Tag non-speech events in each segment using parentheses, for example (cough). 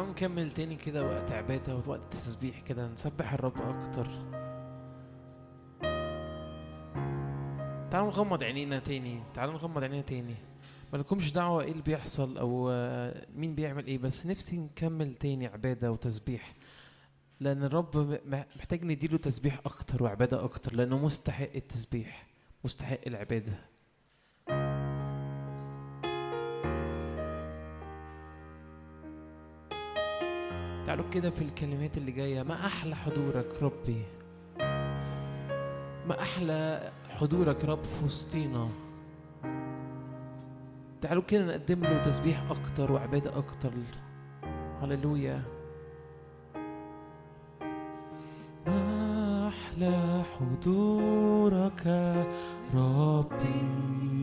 تعالوا نكمل تاني كده وقت عبادة ووقت تسبيح كده نسبح الرب أكتر. تعالوا نغمض عينينا تاني تعالوا نغمض عينينا تاني. مالكمش دعوة إيه اللي بيحصل آه، مين بيعمل إيه بس نفسي نكمل تاني عبادة وتسبيح. لأن الرب محتاج نديله تسبيح أكتر وعبادة أكتر لأنه مستحق التسبيح مستحق العبادة. تعالوا كده في الكلمات اللي جاية. ما أحلى حضورك ربي؟ ما أحلى حضورك رب في وسطينا؟ تعالوا كده نقدم له تسبيح أكتر وعبادة أكتر. هللويا. ما أحلى حضورك ربي؟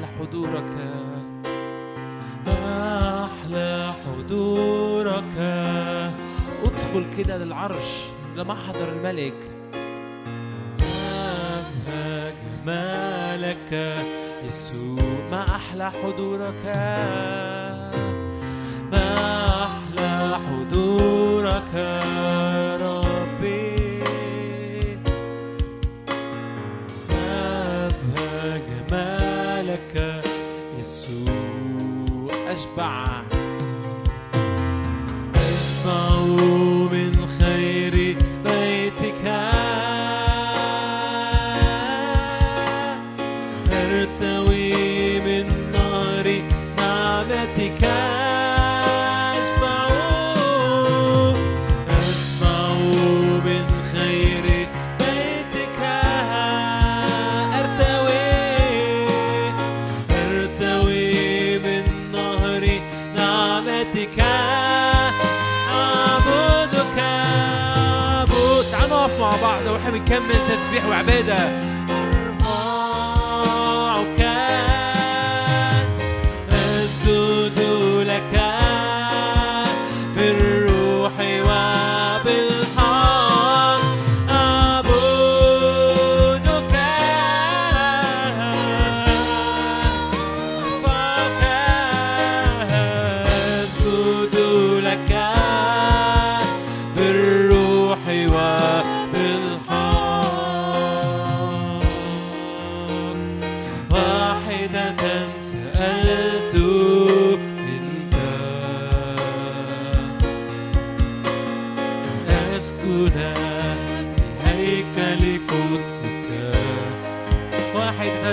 أحلى حضورك. أحلى حضورك. أدخل كده للعرش لمحضر الملك. ما جمالك يسوع ما أحلى حضورك؟ ما أحلى حضورك.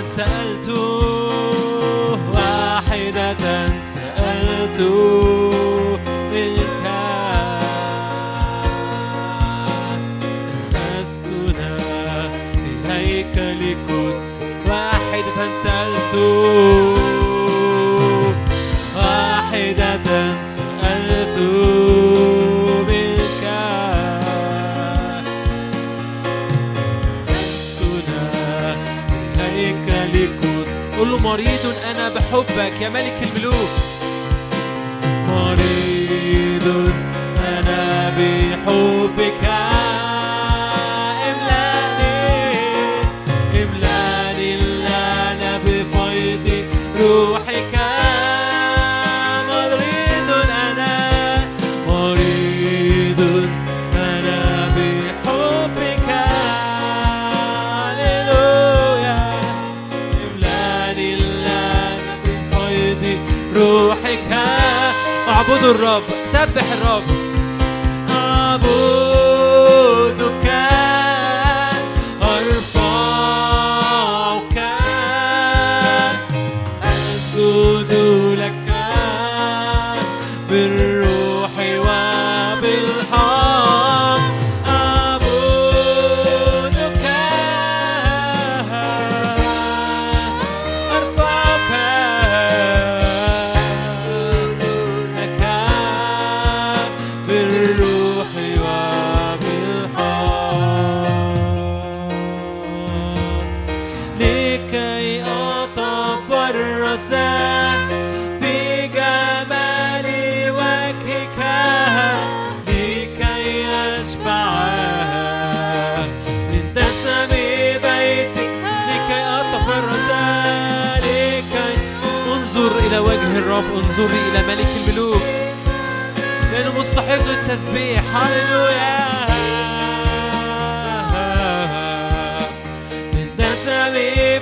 واحدة بحبك يا ملك الملوك. مريض أنا بحبك. الرب. تسبيح هللويا. من نسم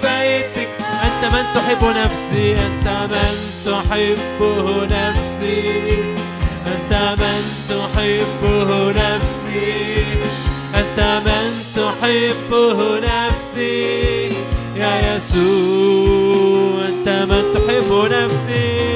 بيتك أنت من تحب نفسي أنت من تحبه نفسي. أنت من تحبه نفسي أنت من تحبه نفسي. يا يسوع أنت من تحب نفسي.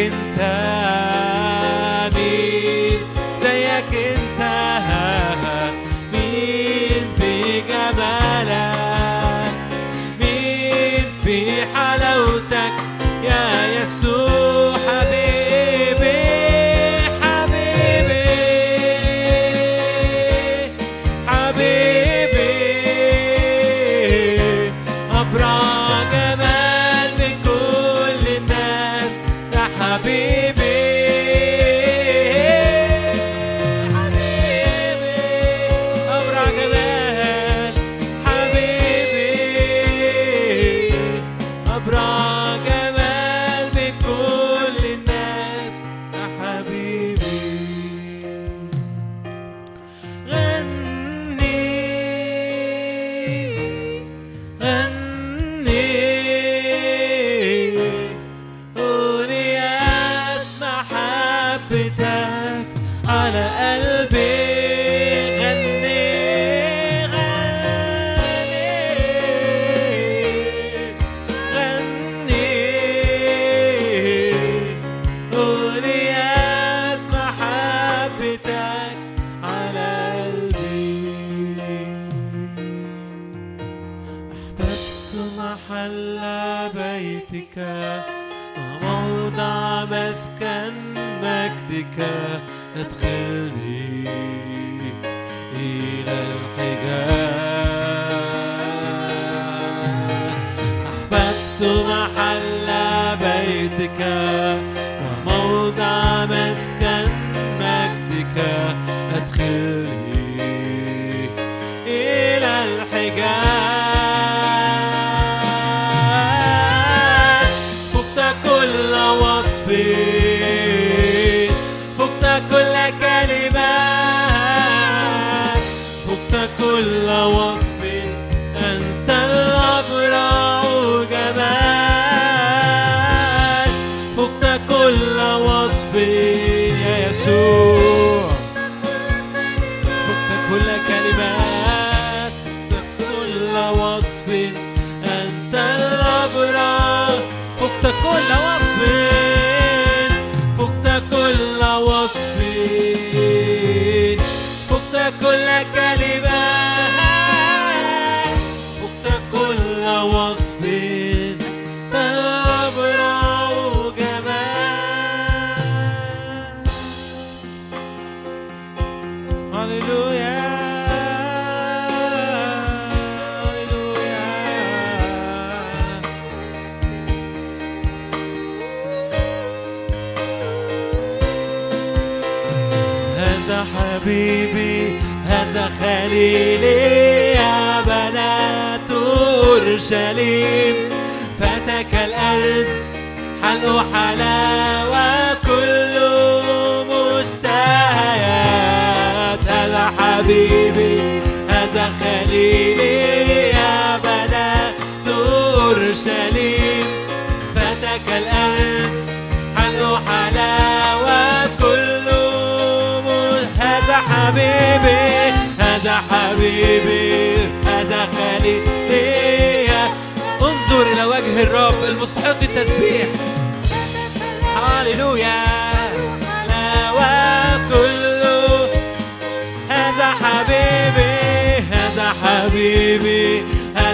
انت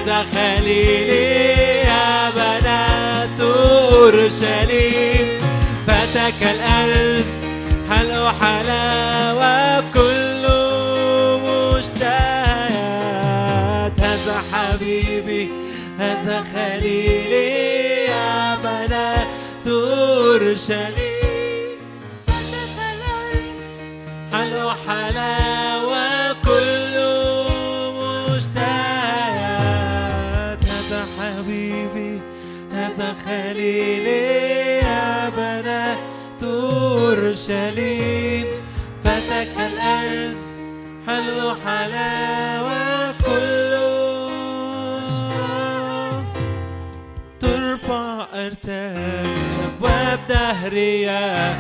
هذا خليلي يا بنات أورشليم. فتك الأرز هل حلاوة وكل مشتهيات. هذا حبيبي هذا خليلي يا بنات أورشليم. فتك الأرز هل حلاوة خليلي يا بنات أورشليم فتك الأرز حلو حلاوة كله. ترفع أرتاج أبواب دهرية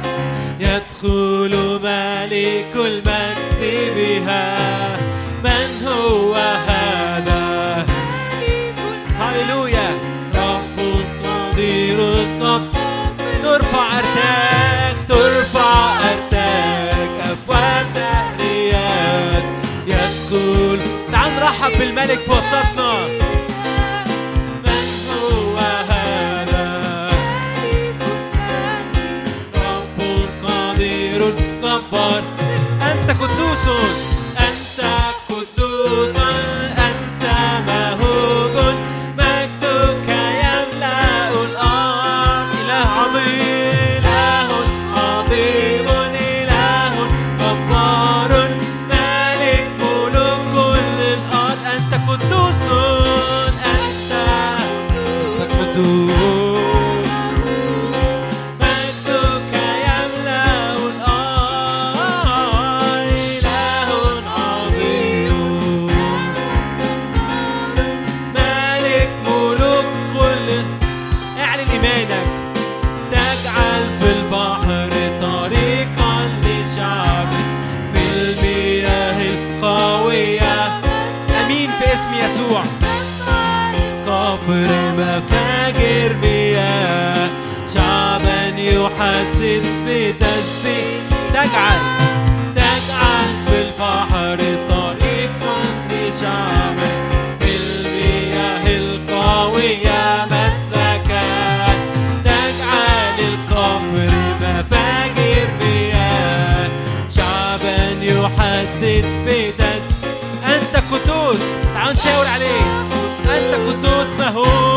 يدخل ملك المجد بها. من هو هذا؟ بالملك في وسطنا تعال نشاور عليه. أنت قدوس مهوب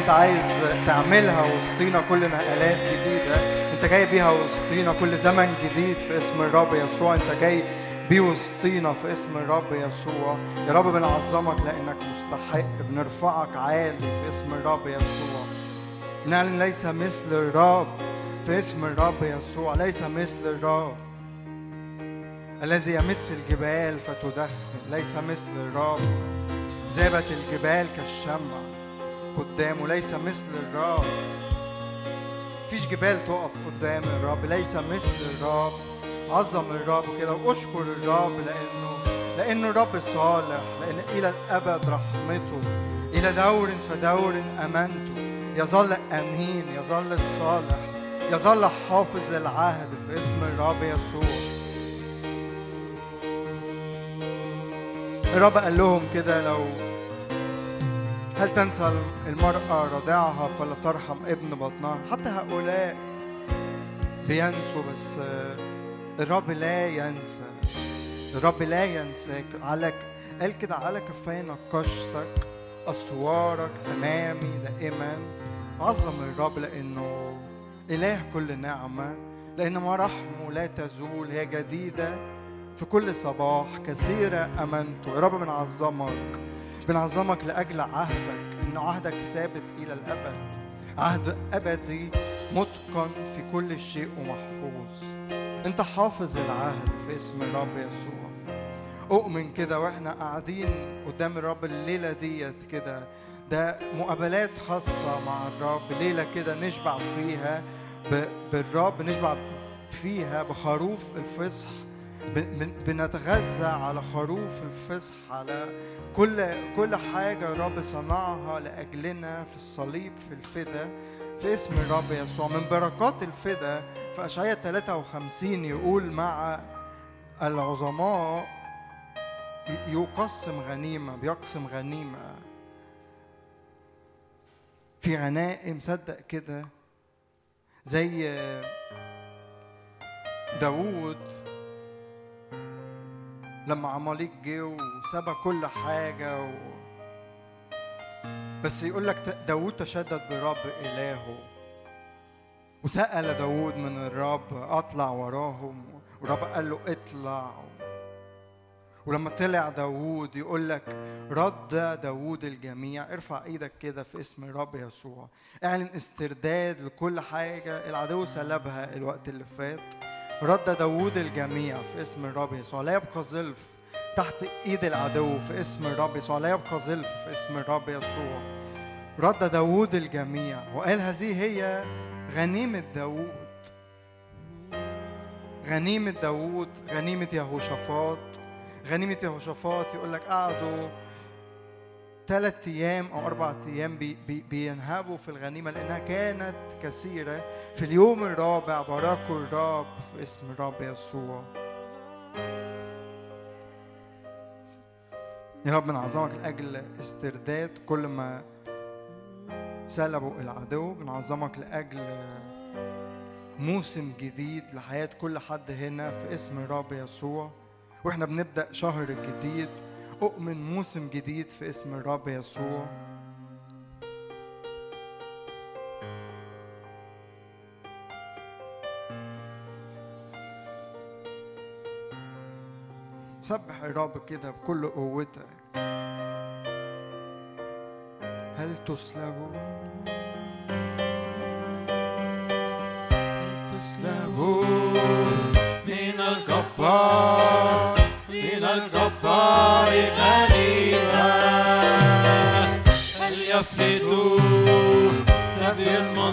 انت عايز تعملها وسطينا كل نقلات جديدة انت جاي بيها وسطينا كل زمن جديد في اسم الرب يسوع. انت جاي بيه وسطينا في اسم الرب يسوع. يا رب بنعظمك لأنك مستحق بنرفعك عالي في اسم الرب يسوع. نعلن ليس مثل الرب في اسم الرب يسوع ليس مثل الرب. الذي يمس الجبال فتدخن ليس مثل الرب. ذابت الجبال كالشمع. قدامه ليس مثل الرب. مفيش جبال تقف قدام الرب ليس مثل الرب. عظم الرب كده واشكر الرب لأنه لأنه الرب صالح لأن إلى الأبد رحمته. إلى دور فدور أمانته. يظل أمين يظل الصالح يظل حافظ العهد في اسم الرب يسوع. الرب قال لهم كده لو هل تنسى المرأة رضعها فلا ترحم ابن بطنها؟ حتى هؤلاء بينسوا بس الرب لا ينسى. الرب لا ينساك. على قال كده على كفاية نقشتك أسوارك أمامي دائما. عظم الرب لأنه إله كل نعمة لأن مراحمه لا تزول. هي جديدة في كل صباح كثيرة أمانته يا رب بنعظمك. بنعظمك لأجل عهدك إن عهدك ثابت إلى الأبد. عهد أبدي متقن في كل شيء ومحفوظ. أنت حافظ العهد في اسم الرب يسوع. أؤمن كده وإحنا قاعدين قدام الرب الليلة ديت كده. ده مقابلات خاصة مع الرب ليلة كده نشبع فيها بالرب نشبع فيها بخروف الفصح. بنتغذى على خروف الفصح على كل كل حاجة الرب صنعها لأجلنا في الصليب في الفدا في اسم الرب يسوع. من بركات الفدا في أشعياء 53 يقول مع العظماء يقسم غنيمة بيقسم غنيمة. في غنائم صدق كده زي داوود لما عماليق جه وسبى كل حاجة و... بس يقول لك داوود تشدد برب إلهه. وسأل داوود من الرب أطلع وراهم. والرب قال له اطلع. ولما طلع داوود يقول لك رد داوود الجميع. ارفع إيدك كده في اسم الرب يسوع. اعلن استرداد لكل حاجة. العدو سلبها الوقت اللي فات. رد داوود الجميع في اسم الرب يسوع. لا يبقى ظلف تحت إيد العدو في اسم الرب يسوع. لا يبقى ظلف في اسم الرب يسوع. رد داوود الجميع. وقال هذه هي غنيمة داوود. غنيمة داوود. غنيمة يهوشافاط. غنيمة يهوشافاط يقول لك قعدوا ثلاث أيام أو أربع أيام بي بي بينهبوا في الغنيمة لأنها كانت كثيرة. في اليوم الرابع باركوا الرب في اسم الرب يسوع. يا رب بنعظمك لأجل استرداد كل ما سلبوا العدو بنعظمك لأجل موسم جديد لحياة كل حد هنا في اسم الرب يسوع. وإحنا بنبدأ شهر جديد أؤمن موسم جديد في اسم الرب يسوع. سبح الرب كده بكل قوتك هل تسلب هل تسلب من الجبار؟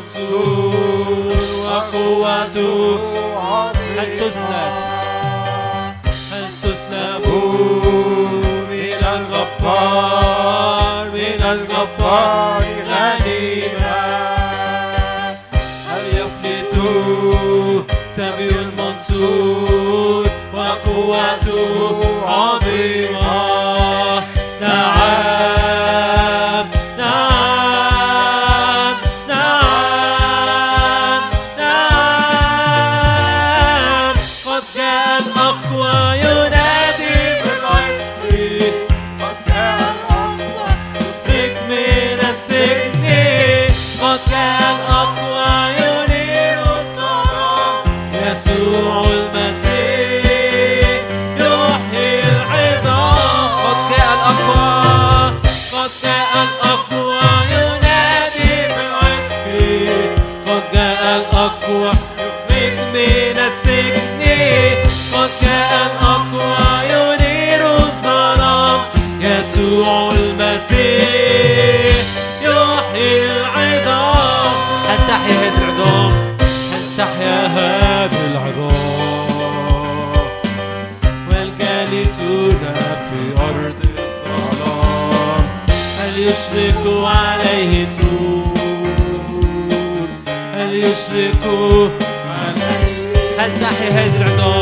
المنصور وقوته هل تسلب هل تسلب من الجبار من الجبار غنيمة هل يفلت سبي المنصور وقوته هل تحيا هذه العظام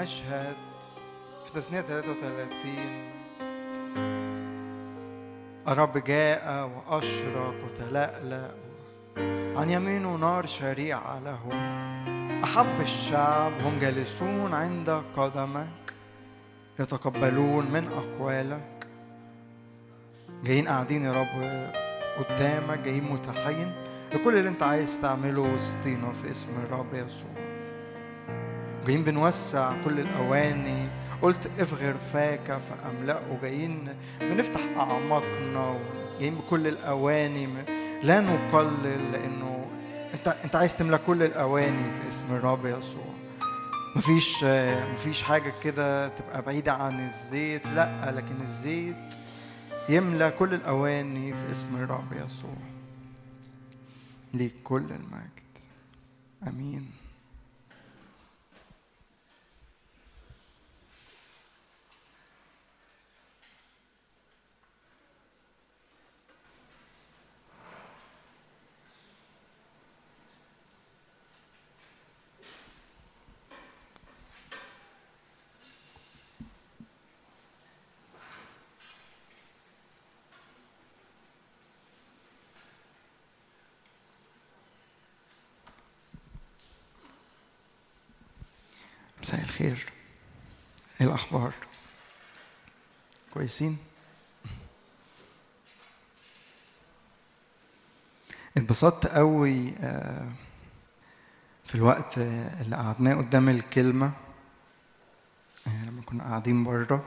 المشهد في تسنية 33 الرب جاء وأشرق وتلألأ عن يمينه نار شريعة له. أحب الشعب هم جالسون عند قدمك يتقبلون من أقوالك. جايين قاعدين يا رب قدامك جايين متاحين لكل اللي انت عايز تعمله وسطينا في اسم الرب يسوع. جايين بنوسع كل الأواني. قلت افغر فاك فأملأه. جايين بنفتح أعماقنا جايين بكل الأواني. لا نقلل لأنه أنت أنت عايز تملى كل الأواني في اسم الرب يسوع. مفيش مفيش حاجة كده تبقى بعيدة عن الزيت. لا لكن الزيت يملى كل الأواني في اسم الرب يسوع. ليك كل المجد. أمين. مساء الخير. إيه الأخبار؟ كويسين؟ اتبسطت قوي آه، في الوقت اللي قعدناه قدام الكلمة آه، لما كنا قاعدين بره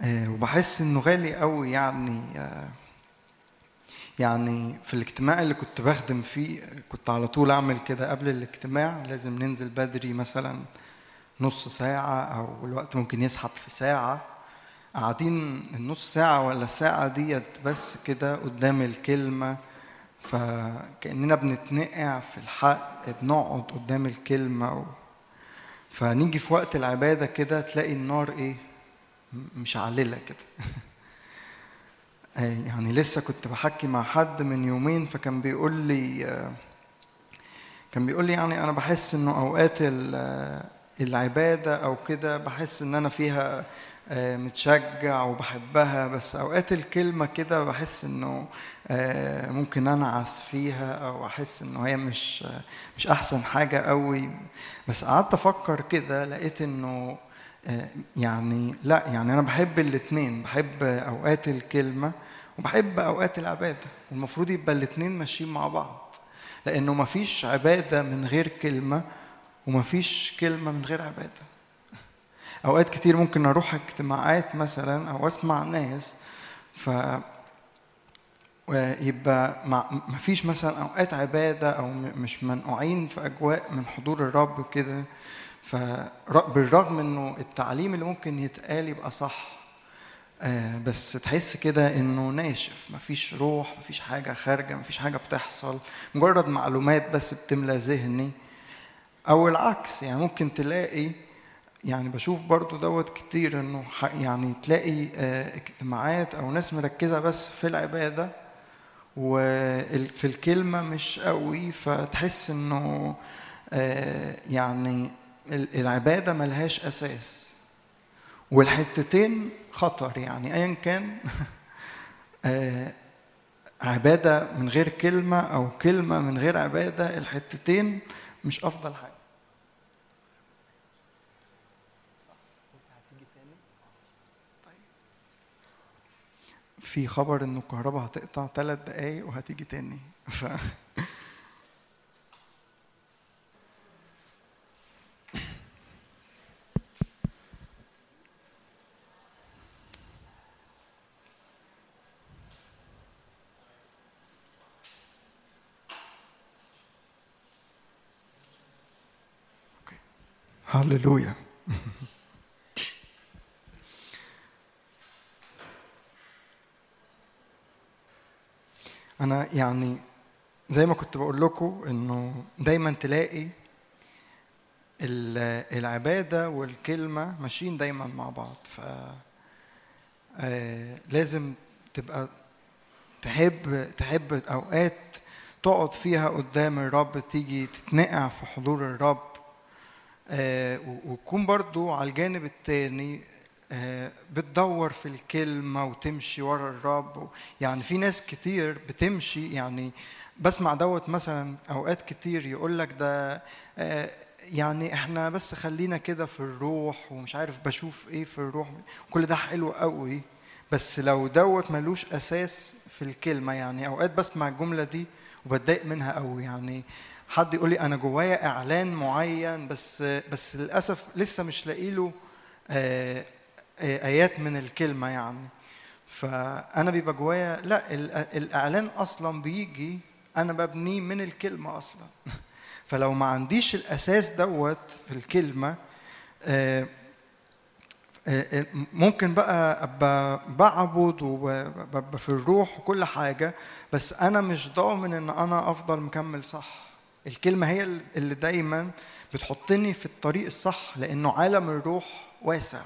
آه، وبحس إنه غالي قوي يعني يعني في الاجتماع اللي كنت بخدم فيه كنت على طول أعمل كده قبل الاجتماع. لازم ننزل بدري مثلا نص ساعة أو الوقت ممكن يسحب في ساعة. قاعدين النص ساعة ولا الساعة ديت بس كده قدام الكلمة فكأننا بنتنقع في الحق بنقعد قدام الكلمة و... فنيجي في وقت العبادة كده تلاقي النار إيه؟ مشعللة كده. (laughs) يعني لسه كنت بحكي مع حد من يومين فكان بيقول لي آه، كان بيقول لي يعني أنا بحس إنه أوقات ال- العبادة أو كده بحس إن أنا فيها آه، متشجع وبحبها بس أوقات الكلمة كده بحس إنه آه، ممكن أنعس فيها أو أحس إنه هي مش مش أحسن حاجة قوي بس قعدت أفكر كده لقيت إنه آه، يعني لا يعني أنا بحب الاتنين بحب أوقات الكلمة وبحب أوقات العبادة. والمفروض يبقى الاتنين ماشيين مع بعض لأنه مفيش عبادة من غير كلمة ومفيش كلمة من غير عبادة. أوقات كتير ممكن أروح اجتماعات مثلا أو أسمع ناس ف ويبقى مع مفيش مثلا أوقات عبادة أو مش منقوعين في أجواء من حضور الرب كده فبالرغم انه التعليم اللي ممكن يتقال يبقى صح آه، بس تحس كده انه ناشف. مفيش روح مفيش حاجة خارجة مفيش حاجة بتحصل. مجرد معلومات بس بتملى ذهني. أو العكس يعني ممكن تلاقي يعني بشوف برضو دوت كتير انه يعني تلاقي آه، اجتماعات أو ناس مركزة بس في العبادة وفي الكلمة مش قوي فتحس انه آه، يعني ال- العبادة ملهاش أساس. والحتتين خطر يعني ايا كان (laughs) آه، عبادة من غير كلمة أو كلمة من غير عبادة الحتتين مش أفضل حاجة. في خبر إنه الكهرباء هتقطع ثلاث دقايق وهتيجي تاني. (laughs) ف... هللويا أنا يعني زي ما كنت بقول لكم إنه دايما تلاقي ال- العبادة والكلمة ماشيين دايما مع بعض. ف آه، لازم تبقى تحب تحب أوقات تقعد فيها قدام الرب تيجي تتنقع في حضور الرب. آه، و- وتكون برضو على الجانب التاني آه، بتدور في الكلمة وتمشي ورا الرب. يعني في ناس كتير بتمشي يعني بسمع دوت مثلا أوقات كتير يقول لك ده آه، يعني إحنا بس خلينا كده في الروح ومش عارف بشوف إيه في الروح. كل ده حلو قوي بس لو دوت ملوش أساس في الكلمة يعني أوقات بسمع الجملة دي وبتضايق منها قوي. يعني حد يقول لي أنا جوايا إعلان معين بس بس للأسف لسه مش لاقي له آه، آه، آيات من الكلمة يعني. فأنا بيبقى جوايا لا ال- الإعلان أصلا بيجي أنا ببنيه من الكلمة أصلا. (laughs) فلو ما عنديش الأساس دوت في الكلمة آه، ممكن بقى أبقى بعبد وببقى في الروح وكل حاجة بس أنا مش ضامن إن أنا أفضل مكمل صح. الكلمة هي اللي دايما بتحطني في الطريق الصح لأنه عالم الروح واسع.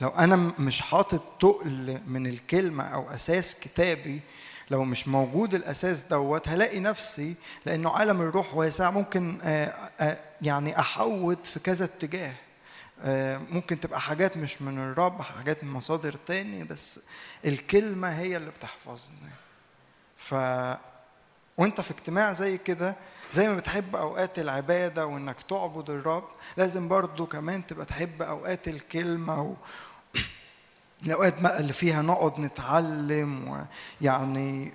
لو أنا م- مش حاطط تقل من الكلمة أو أساس كتابي لو مش موجود الأساس دوت هلاقي نفسي لأنه عالم الروح واسع ممكن آه، آه، يعني احوت في كذا اتجاه. آه، ممكن تبقى حاجات مش من الرب حاجات من مصادر تاني بس الكلمة هي اللي بتحفظنا ف وانت في اجتماع زي كده زي ما بتحب أوقات العبادة وإنك تعبد الرب لازم برضو كمان تبقى تحب أوقات الكلمة و... (clears throat) الأوقات بقى اللي فيها نقعد نتعلم ويعني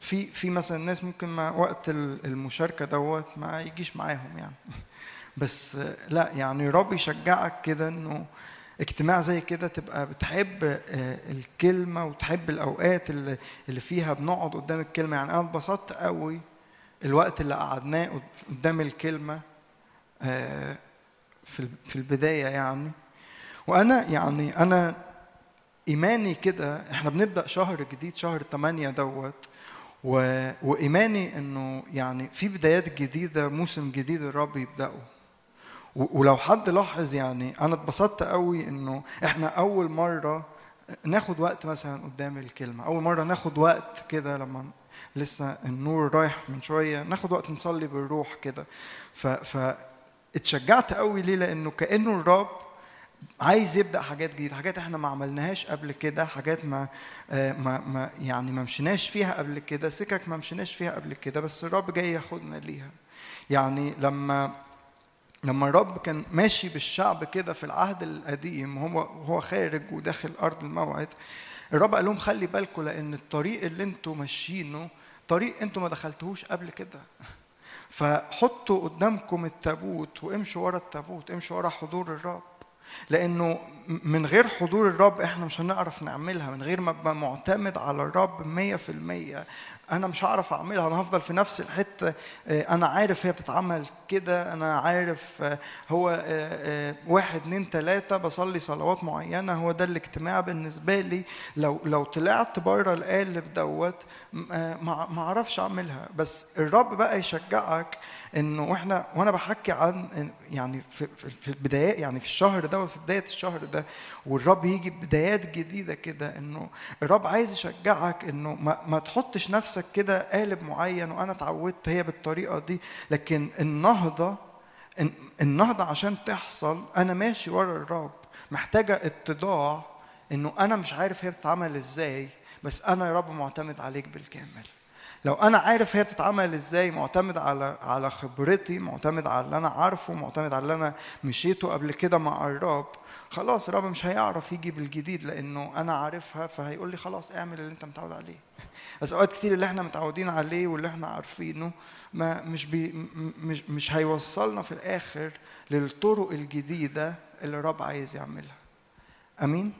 في في مثلا ناس ممكن ما وقت ال- المشاركة دوت ما يجيش معاهم يعني. (laughs) بس لا يعني رب يشجعك كده إنه اجتماع زي كده تبقى بتحب آه، الكلمة وتحب الأوقات اللي فيها بنقعد قدام الكلمة. يعني أنا اتبسطت قوي الوقت اللي قعدناه قد- قدام الكلمة آه، في ال- في البداية يعني. وأنا يعني أنا إيماني كده إحنا بنبدأ شهر جديد شهر 8 دوت. و... وإيماني إنه يعني في بدايات جديدة موسم جديد الرب يبدأه. و- ولو حد لاحظ يعني أنا اتبسطت قوي إنه إحنا أول مرة ناخد وقت مثلا قدام الكلمة أول مرة ناخد وقت كده لما لسه النور رايح من شوية ناخد وقت نصلي بالروح كده. ف ف اتشجعت قوي ليه؟ لأنه كأنه الرب عايز يبدأ حاجات جديدة حاجات إحنا ما عملناهاش قبل كده حاجات ما آه، ما ما يعني ما مشيناش فيها قبل كده سكك ما مشيناش فيها قبل كده بس الرب جاي ياخدنا ليها. يعني لما لما الرب كان ماشي بالشعب كده في العهد القديم وهو هو خارج وداخل أرض الموعد الرب قال لهم خلي بالكم لأن الطريق اللي أنتوا ماشيينه طريق أنتوا ما دخلتوهوش قبل كده. فحطوا قدامكم التابوت وامشوا ورا التابوت امشوا ورا حضور الرب. لأنه من غير حضور الرب إحنا مش هنعرف نعملها من غير ما ابقى معتمد على الرب مية في المية. أنا مش هعرف أعملها أنا هفضل في نفس الحتة آه، أنا عارف هي بتتعمل كده أنا عارف آه، هو آه، واحد اتنين تلاتة بصلي صلوات معينة هو ده الاجتماع بالنسبة لي. لو لو طلعت بره القالب دوت ما أعرفش أعملها. بس الرب بقى يشجعك إنه وإحنا وأنا بحكي عن يعني في في البدايات يعني في الشهر ده وفي بداية الشهر ده والرب يجي ببدايات جديدة كده إنه الرب عايز يشجعك إنه ما, ما تحطش نفسك كده قالب معين وأنا اتعودت هي بالطريقة دي لكن النهضة الن- النهضة عشان تحصل أنا ماشي ورا الرب محتاجة اتضاع إنه أنا مش عارف هي بتتعمل إزاي بس أنا يا رب معتمد عليك بالكامل. لو أنا عارف هي بتتعمل إزاي معتمد على على خبرتي معتمد على اللي أنا عارفه معتمد على اللي أنا مشيته قبل كده مع الرب خلاص الرب مش هيعرف يجي بالجديد لأنه أنا عارفها فهيقول لي خلاص اعمل اللي أنت متعود عليه. (laughs) بس أوقات كتير اللي إحنا متعودين عليه واللي إحنا عارفينه ما مش بي مش مش هيوصلنا في الآخر للطرق الجديدة اللي الرب عايز يعملها. آمين؟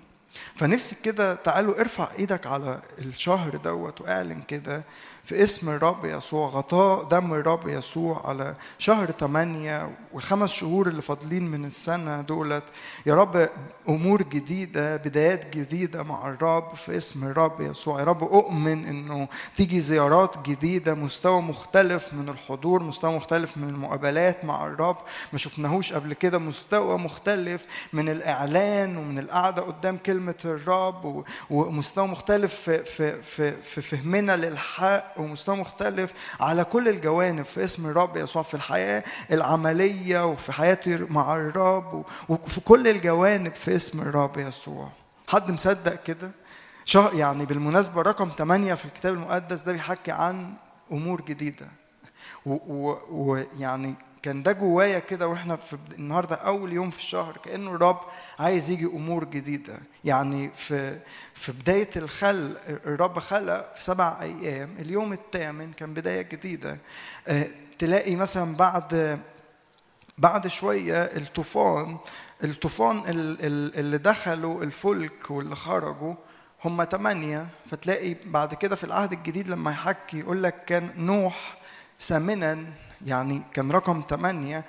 فنفسي كده تعالوا ارفع إيدك على الشهر دوت واعلن كده في اسم الرب يسوع غطاء دم الرب يسوع على شهر 8 والخمس شهور اللي فاضلين من السنة دولت يا رب أمور جديدة بدايات جديدة مع الرب في اسم الرب يسوع. يا رب أؤمن إنه تيجي زيارات جديدة مستوى مختلف من الحضور مستوى مختلف من المقابلات مع الرب. ما شفناهوش قبل كده مستوى مختلف من الإعلان ومن القعدة قدام كلمة الرب ومستوى مختلف في, في, في, في فهمنا للحق ومستوى مختلف على كل الجوانب في اسم الرب يسوع. في الحياة العملية وفي حياتي مع الرب وفي كل الجوانب في اسم الرب يسوع. حد مصدق كده؟ شهر يعني بالمناسبة رقم 8 في الكتاب المقدس ده بيحكي عن أمور جديدة. ويعني كان ده جوايا كده وإحنا في النهارده أول يوم في الشهر كأنه الرب عايز يجي أمور جديدة. يعني في في بداية الخلق الرب خلق في سبع أيام اليوم الثامن كان بداية جديدة. آه، تلاقي مثلا بعد بعد شوية الطوفان الطوفان ال- ال- اللي دخلوا الفلك واللي خرجوا هم ثمانية فتلاقي بعد كده في العهد الجديد لما يحكي يقول لك كان نوح ثامنا يعني كان رقم ثمانية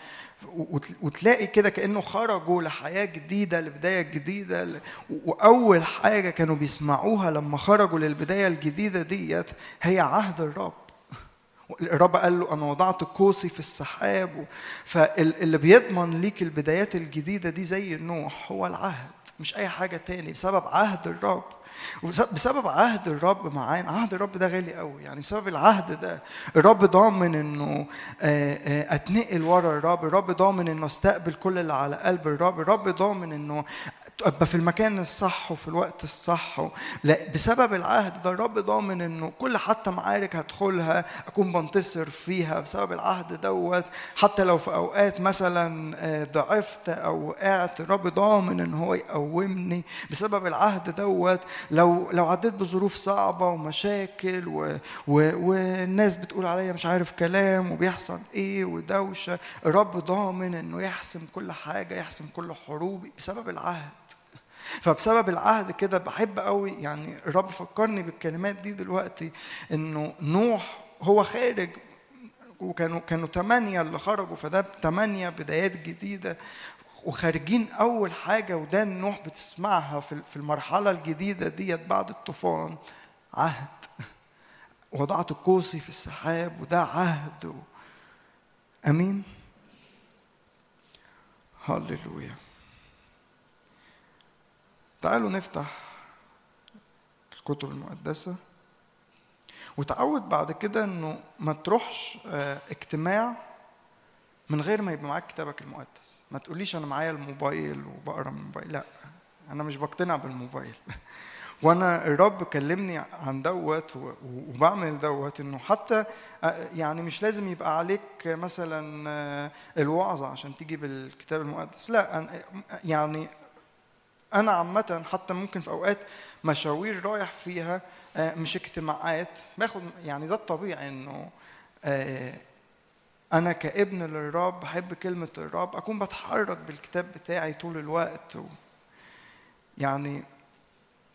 وت- وتلاقي كده كأنه خرجوا لحياة جديدة لبداية جديدة وأول حاجة كانوا بيسمعوها لما خرجوا للبداية الجديدة ديت هي عهد الرب. الرب قال له أنا وضعت قوسي في السحاب. فاللي بيضمن ليك البدايات الجديدة دي زي نوح هو العهد مش أي حاجة تاني بسبب عهد الرب. وبسبب عهد الرب معانا عهد الرب ده غالي قوي. يعني بسبب العهد ده الرب ضامن إنه أتنقل ورا الرب. الرب ضامن إنه أستقبل كل اللي على قلب الرب. الرب ضامن إنه أبقى في المكان الصح وفي الوقت الصح. بسبب العهد ده الرب ضامن إنه كل حتى معارك هدخلها أكون بنتصر فيها. بسبب العهد دوت حتى لو في أوقات مثلا ضعفت أو وقعت الرب ضامن إن هو يقومني. بسبب العهد دوت لو لو عديت بظروف صعبة ومشاكل و... و... والناس بتقول عليا مش عارف كلام وبيحصل إيه ودوشة الرب ضامن إنه يحسم كل حاجة يحسم كل حروبي بسبب العهد. فبسبب العهد كده بحب قوي يعني الرب فكرني بالكلمات دي دلوقتي إنه نوح هو خارج وكانوا كانوا ثمانية اللي خرجوا فده ثمانية بدايات جديدة. وخارجين أول حاجة وده نوح بتسمعها في المرحلة الجديدة ديت بعد الطوفان عهد. (laughs) وضعت قوسي في السحاب وده عهد و... أمين؟ هللويا. تعالوا نفتح الكتب المقدسة. وتعود بعد كده إنه ما تروحش آه، اجتماع من غير ما يبقى معاك كتابك المقدس. ما تقوليش أنا معايا الموبايل وبقرأ من الموبايل. لا أنا مش بقتنع بالموبايل. (laughs) وأنا الرب كلمني عن دوت وبعمل دوت إنه حتى آه، يعني مش لازم يبقى عليك مثلا آه، الوعظة عشان تيجي بالكتاب المقدس. لا يعني أنا عامة حتى ممكن في أوقات مشاوير رايح فيها آه، مش اجتماعات باخد يعني ده الطبيعي إنه أنا كابن للرب بحب كلمة الرب أكون بتحرك بالكتاب بتاعي طول الوقت. و يعني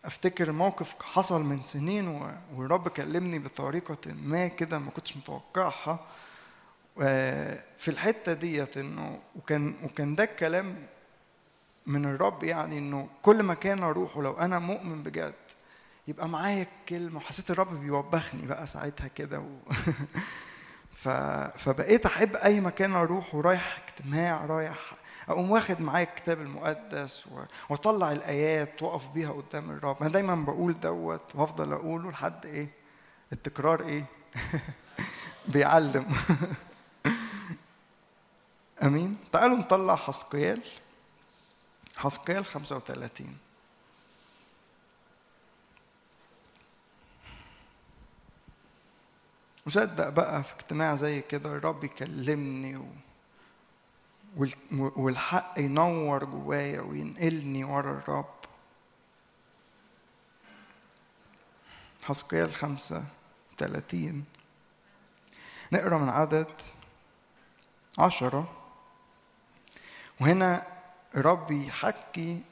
أفتكر موقف حصل من سنين و- والرب كلمني بطريقة ما كده ما كنتش متوقعها. آه، في الحتة ديت إنه وكان وكان ده الكلام من الرب يعني إنه كل مكان اروحه لو أنا مؤمن بجد يبقى معايا الكلمة وحسيت الرب بيوبخني بقى ساعتها كده و... (laughs) فبقيت أحب أي مكان أروح ورايح اجتماع رايح أقوم واخد معايا الكتاب المقدس. وأطلع الآيات وأقف بيها قدام الرب. أنا دايما بقول دوت وأفضل أقوله لحد إيه؟ التكرار إيه؟ (laughs) بيعلم. (laughs) آمين. تعالوا نطلع حسقيال. حسقيال 35 مصدق بقى في اجتماع زي كده الرب يكلمني و... وال- والحق ينور جوايا وينقلني ورا الرب. حسقيال خمسة تلاتين. نقرأ من عدد عشرة. وهنا الرب يحكي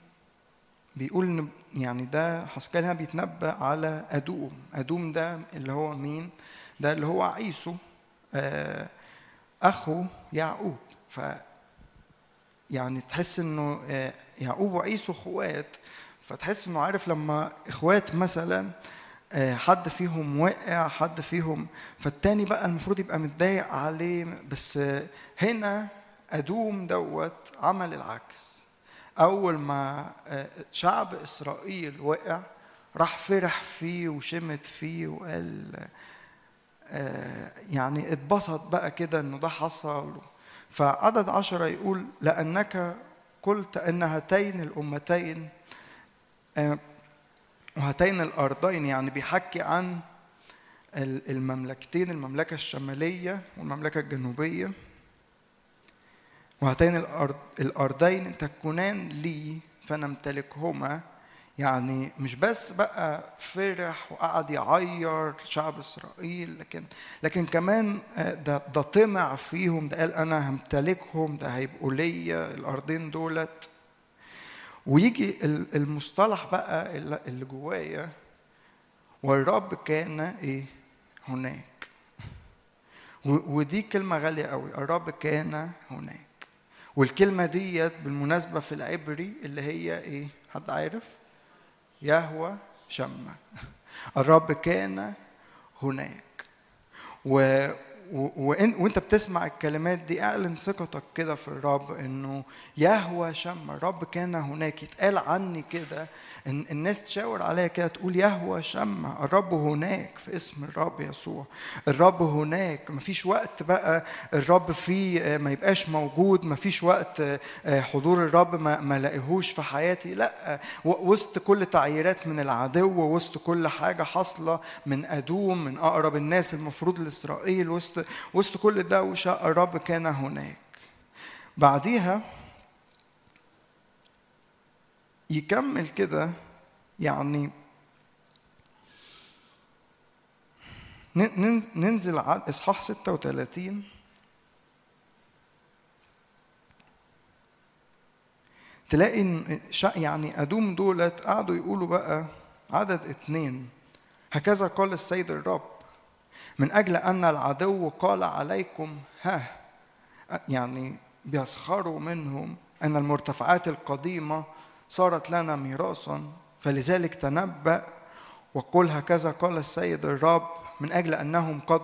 بيقول يعني ده حسقيال هنا بيتنبأ على أدوم. أدوم ده اللي هو مين؟ ده اللي هو عيسو آه، أخو يعقوب. ف يعني تحس إنه آه، يعقوب وعيسو اخوات فتحس إنه عارف لما إخوات مثلا آه، حد فيهم وقع حد فيهم فالتاني بقى المفروض يبقى متضايق عليه. بس هنا أدوم دوت عمل العكس. أول ما شعب إسرائيل وقع راح فرح فيه وشمت فيه وقال يعني اتبسط بقى كده إنه ده حصل. فعدد عشرة يقول لأنك قلت أن هاتين الأمتين آه، وهاتين الأرضين يعني بيحكي عن ال- المملكتين المملكة الشمالية والمملكة الجنوبية. وهاتين الأرض الأرضين تكونان لي فنمتلكهما. يعني مش بس بقى فرح وقعد يعير شعب إسرائيل لكن لكن كمان آه، ده ده طمع فيهم ده قال أنا همتلكهم ده هيبقوا ليا الأرضين دولت. ويجي ال- المصطلح بقى اللي جوايا والرب كان إيه؟ هناك. ودي كلمة غالية قوي الرب كان هناك. والكلمة ديت بالمناسبة في العبري اللي هي إيه؟ حد عارف؟ يهوى شمع. (laughs) الرب كان هناك. و و- وإنت بتسمع الكلمات دي اعلن ثقتك كده في الرب إنه يهوى شمع الرب كان هناك. يتقال عني كده الناس تشاور عليا كده تقول يهوى شمع الرب هناك في اسم الرب يسوع. الرب هناك مفيش وقت بقى الرب فيه آه، ما يبقاش موجود مفيش وقت آه، آه، حضور الرب ما ما لاقيهوش في حياتي. لا وسط كل تعييرات من العدو وسط كل حاجة حاصلة من أدوم من أقرب الناس المفروض لإسرائيل وسط وسط كل دوشه الرب كان هناك. بعديها يكمل كده يعني ننزل على إصحاح 36 تلاقي شا- يعني أدوم دولت قعدوا يقولوا بقى عدد اتنين. هكذا قال السيد الرب من أجل أن العدو قال عليكم ها يعني بيسخروا منهم أن المرتفعات القديمة صارت لنا ميراثا فلذلك تنبأ وقل هكذا قال السيد الرب من أجل أنهم قد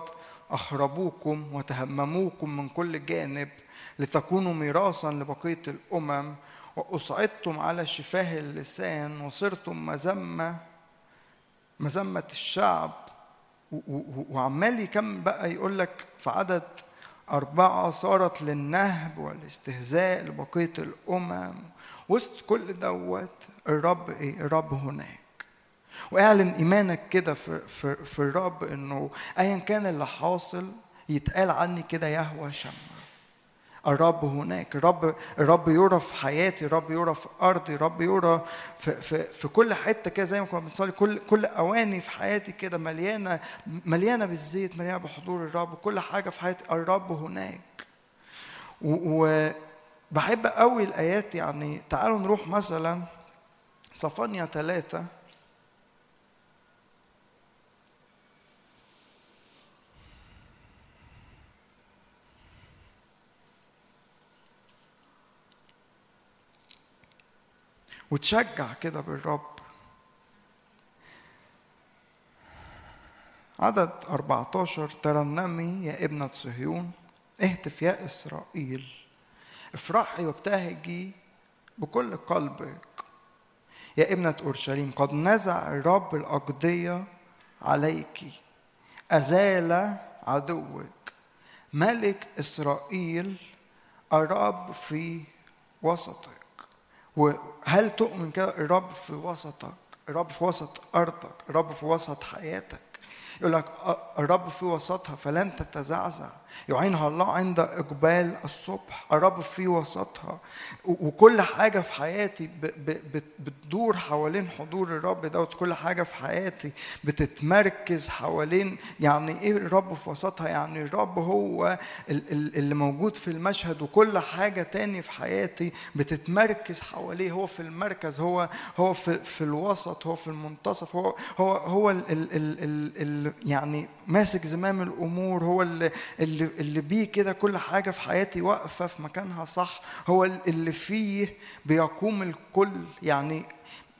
أخربوكم وتهمموكم من كل جانب لتكونوا ميراثا لبقية الأمم واصعدتم على شفاه اللسان وصرتم مذمة مذمة الشعب. وعمال يكمل بقى يقول لك في عدد أربعة صارت للنهب والاستهزاء لبقية الأمم. وسط كل دوت الرب إيه؟ الرب هناك. واعلن إيمانك كده في, في, في الرب إنه أيا كان اللي حاصل يتقال عني كده يهوى شمع. الرب هناك. الرب الرب يرى في حياتي الرب يرى في أرضي الرب يرى في, في, في كل حتة كده زي ما كنا بنصلي. كل كل أواني في حياتي كده مليانة مليانة بالزيت مليانة بحضور الرب كل حاجة في حياتي. الرب هناك. وبحب قوي الآيات يعني تعالوا نروح مثلا صفانيا ثلاثة وتشجع كده بالرب. عدد 14 ترنمي يا ابنة صهيون اهتف يا إسرائيل. افرحي وابتهجي بكل قلبك. يا ابنة أورشليم قد نزع الرب الأقضية عليك. أزال عدوك. ملك إسرائيل الرب في وسطك. وهل تؤمن كده؟ الرب في وسطك. الرب في وسط أرضك. الرب في وسط حياتك. يقول لك الرب في وسطها فلن تتزعزع. يعينها الله عند إقبال الصبح الرب في وسطها. وكل حاجة في حياتي بتدور حوالين حضور الرب دوت كل حاجة في حياتي بتتمركز حوالين يعني إيه الرب في وسطها يعني الرب هو اللي موجود في المشهد وكل حاجة تاني في حياتي بتتمركز حواليه. هو في المركز هو هو في, في الوسط هو في المنتصف هو هو هو ال يعني ماسك زمام الأمور هو اللي اللي, اللي بيه كده كل حاجة في حياتي واقفة في مكانها صح هو اللي فيه بيقوم الكل. يعني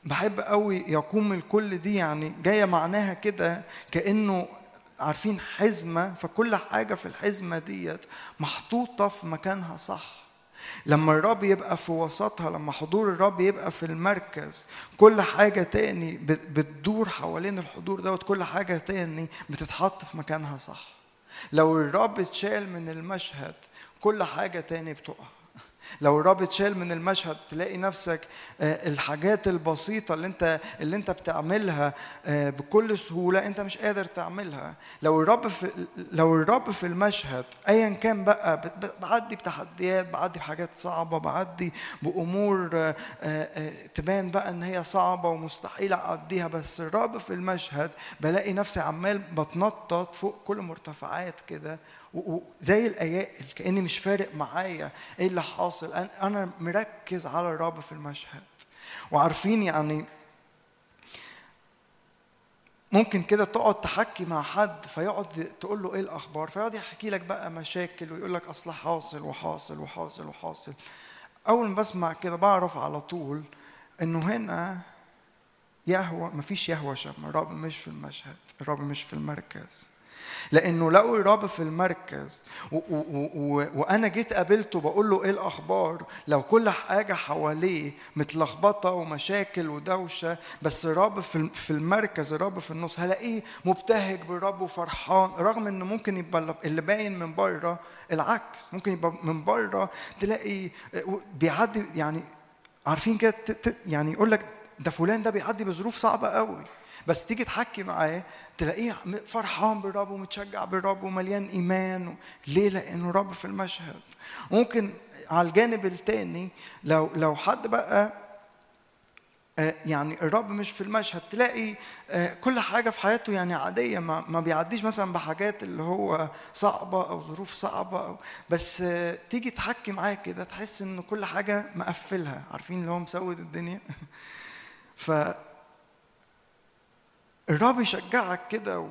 بحب قوي يقوم الكل دي يعني جاية معناها كده كأنه عارفين حزمة فكل حاجة في الحزمة ديت محطوطة في مكانها صح. لما الرب يبقى في وسطها لما حضور الرب يبقى في المركز كل حاجة تاني بتدور حوالين الحضور دوت كل حاجة تاني بتتحط في مكانها صح. لو الرب اتشال من المشهد كل حاجة تاني بتقع. لو الرب اتشال من المشهد تلاقي نفسك الحاجات البسيطة اللي انت اللي انت بتعملها بكل سهولة انت مش قادر تعملها. لو الرب في لو الرب في المشهد ايا كان بقى بعدي بتحديات بعدي بحاجات صعبة بعدي بأمور تبان بقى ان هي صعبة ومستحيل أعديها بس الرب في المشهد بلاقي نفسي عمال بتنطط فوق كل مرتفعات كده وزي الايائل كاني مش فارق معايا. إيه اللي حاصل؟ أنا مركز على الرب في المشهد. وعارفين يعني ممكن كده تقعد تحكي مع حد فيقعد تقول له إيه الأخبار؟ فيقعد يحكي لك بقى مشاكل ويقول لك أصل حاصل وحاصل وحاصل وحاصل. أول ما بسمع كده بعرف على طول إنه هنا يهوى مفيش يهوى شم الرب مش في المشهد الرب مش في المركز. لأنه لقوا الرب في المركز. و- و- و- وأنا جيت قابلته بقول له إيه الأخبار؟ لو كل حاجة حواليه متلخبطة ومشاكل ودوشة بس الرب في في المركز الرب في النص هلاقيه مبتهج بالرب وفرحان رغم إنه ممكن يبقى اللي باين من بره العكس ممكن يبقى من بره تلاقي بيعدي يعني عارفين كده؟ يعني يقول لك ده فلان ده بيعدي بظروف صعبة قوي. بس تيجي تحكي معاه تلاقيه فرحان بالرب ومتشجع بالرب ومليان إيمان ليه؟ لأنه رب في المشهد. ممكن على الجانب التاني لو لو حد بقى آه، يعني الرب مش في المشهد تلاقي آه، كل حاجة في حياته يعني عادية ما بيعديش مثلا بحاجات اللي هو صعبة أو ظروف صعبة أو بس آه، تيجي تحكي معاه كده تحس إن كل حاجة مقفلها. عارفين اللي هو مسود الدنيا؟ (laughs) الرب يشجعك كده و...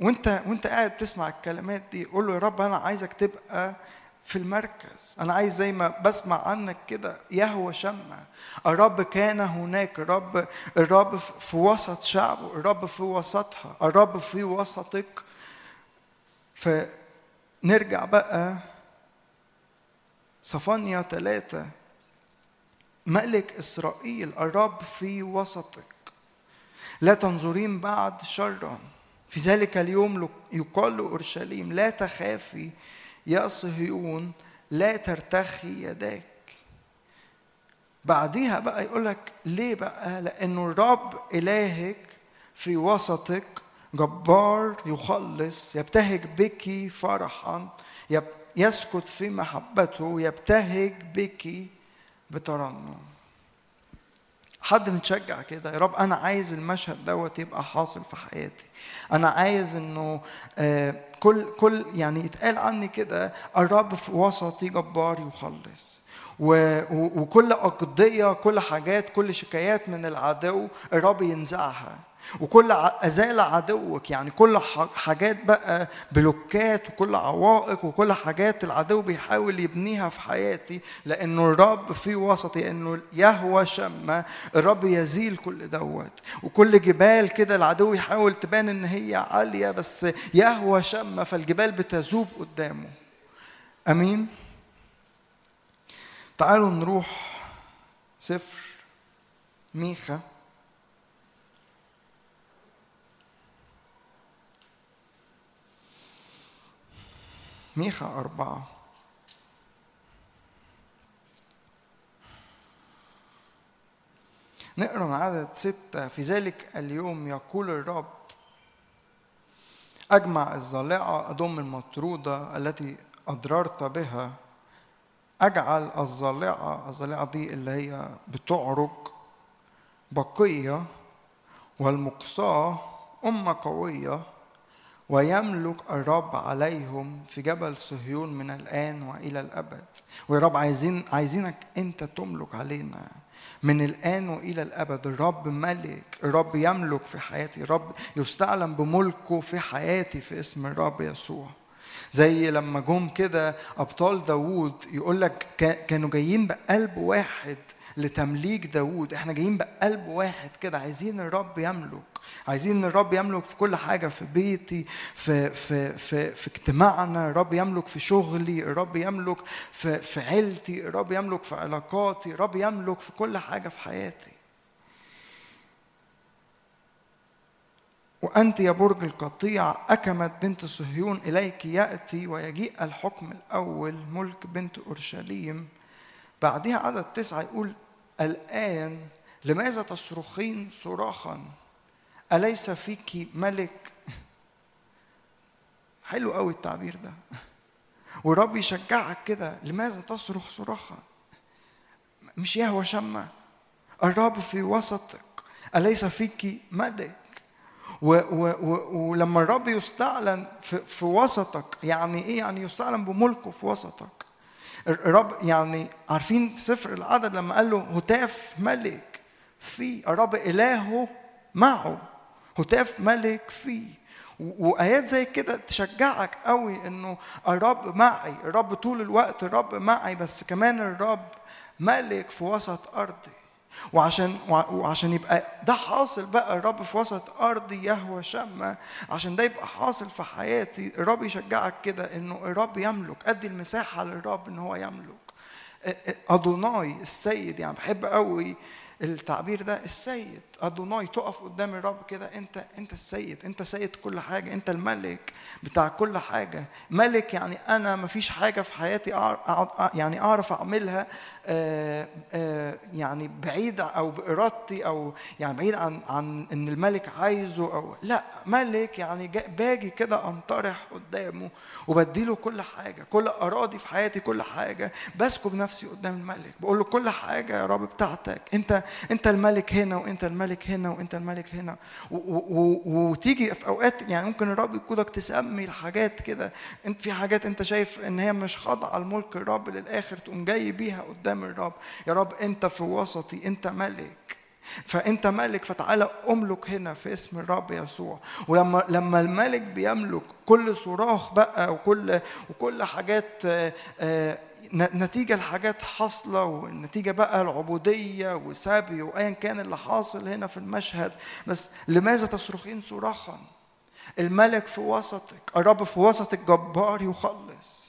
وانت وانت قاعد تسمع الكلمات دي قول له يا رب أنا عايزك تبقى في المركز. أنا عايز زي ما بسمع عنك كده يهوى شمع. الرب كان هناك. الرب الرب في وسط شعبه. الرب في وسطها. الرب في وسطك. فنرجع بقى. صفانيا ثلاثة ملك إسرائيل. الرب في وسطك. لا تنظرين بعد شرا. في ذلك اليوم يقال لأورشليم لا تخافي يا صهيون لا ترتخي يداك. بعديها بقى يقول لك ليه بقى؟ لأنه الرب إلهك في وسطك جبار يخلص يبتهج بك فرحا يسكت في محبته يبتهج بك بترنم. حد متشجع كده يا رب أنا عايز المشهد دوت يبقى حاصل في حياتي. أنا عايز إنه آه كل كل يعني يتقال عني كده الرب في وسطي جبار يخلص وكل أقضية كل حاجات كل شكايات من العدو الرب ينزعها. وكل أزال عدوك يعني كل حاجات بقى بلوكات وكل عوائق وكل حاجات العدو بيحاول يبنيها في حياتي لأنه الرب في وسطي إنه يهوى شمة الرب يزيل كل دوت. وكل جبال كده العدو يحاول تبان إن هي عالية بس يهوى شمة فالجبال بتذوب قدامه. أمين؟ تعالوا نروح سفر ميخا. ميخا أربعة. نقرأ من عدد ستة. في ذلك اليوم يقول الرب أجمع الظالعة أضم المطرودة التي أضررت بها. أجعل الظالعة الظالعة دي اللي هي بتعرج بقية والمقصاة أمة قوية. ويملك الرب عليهم في جبل صهيون من الآن وإلى الأبد. ويا رب عايزين عايزينك أنت تملك علينا من الآن وإلى الأبد. الرب ملك الرب يملك في حياتي. الرب يستعلم بملكه في حياتي في اسم الرب يسوع. زي لما جم كده أبطال داوود يقول لك كانوا جايين بقلب واحد لتمليك داوود. إحنا جايين بقلب واحد كده. عايزين الرب يملك. عايزين الرب يملك في كل حاجة في بيتي في في في في اجتماعنا الرب يملك في شغلي الرب يملك في في عيلتي الرب يملك في علاقاتي الرب يملك في كل حاجة في حياتي. وأنت يا برج القطيع أكمت بنت صهيون إليك يأتي ويجيء الحكم الأول ملك بنت أورشليم. بعدها عدد تسعة يقول الآن لماذا تصرخين صراخا؟ أليس فيك ملك؟ حلو قوي التعبير ده. والرب يشجعك كده لماذا تصرخ صراخا مش يهوى شمة الرب في وسطك. أليس فيك ملك؟ و و و ولما الرب يستعلن في, في وسطك يعني إيه؟ يعني يستعلن بملكه في وسطك. الرب يعني عارفين في سفر العدد لما قال له هتاف ملك في الرب إلهه معه. هتاف ملك فيه. وآيات زي كده تشجعك قوي إنه الرب معي الرب طول الوقت الرب معي بس كمان الرب ملك في وسط أرضي. وعشان وعشان يبقى ده حاصل بقى الرب في وسط أرضي يهوى شمة عشان ده يبقى حاصل في حياتي الرب يشجعك كده إنه الرب يملك. أدي المساحة للرب إن هو يملك. أدوناي السيد يعني بحب قوي التعبير ده السيد. أدوناي تقف قدام الرب كده أنت أنت السيد أنت سيد كل حاجة أنت الملك بتاع كل حاجة. ملك يعني أنا ما فيش حاجة في حياتي يعني أعرف أعملها آه، آه، يعني بعيد أو بإرادتي أو يعني بعيد عن عن إن الملك عايزه أو لا. ملك يعني باجي كده أنطرح قدامه وبديله كل حاجة كل أراضي في حياتي كل حاجة. بسكب نفسي قدام الملك بقول له كل حاجة يا رب بتاعتك. أنت أنت الملك هنا وأنت الملك هنا وانت الملك هنا. وتيجي في أوقات يعني ممكن الرب يقودك تسمي الحاجات كده. انت في حاجات انت شايف ان هي مش خاضعة لملك الرب للآخر تقوم جاي بيها قدام الرب. يا رب انت في وسطي انت ملك. فانت ملك فتعالى أملك هنا في اسم الرب يسوع. ولما لما الملك بيملك كل صراخ بقى وكل وكل حاجات آه، آه، نتيجة لحاجات حاصلة والنتيجة بقى العبودية وسبي وايا كان اللي حاصل هنا في المشهد. بس لماذا تصرخين صراخا الملك في وسطك الرب في وسطك جبار يخلص.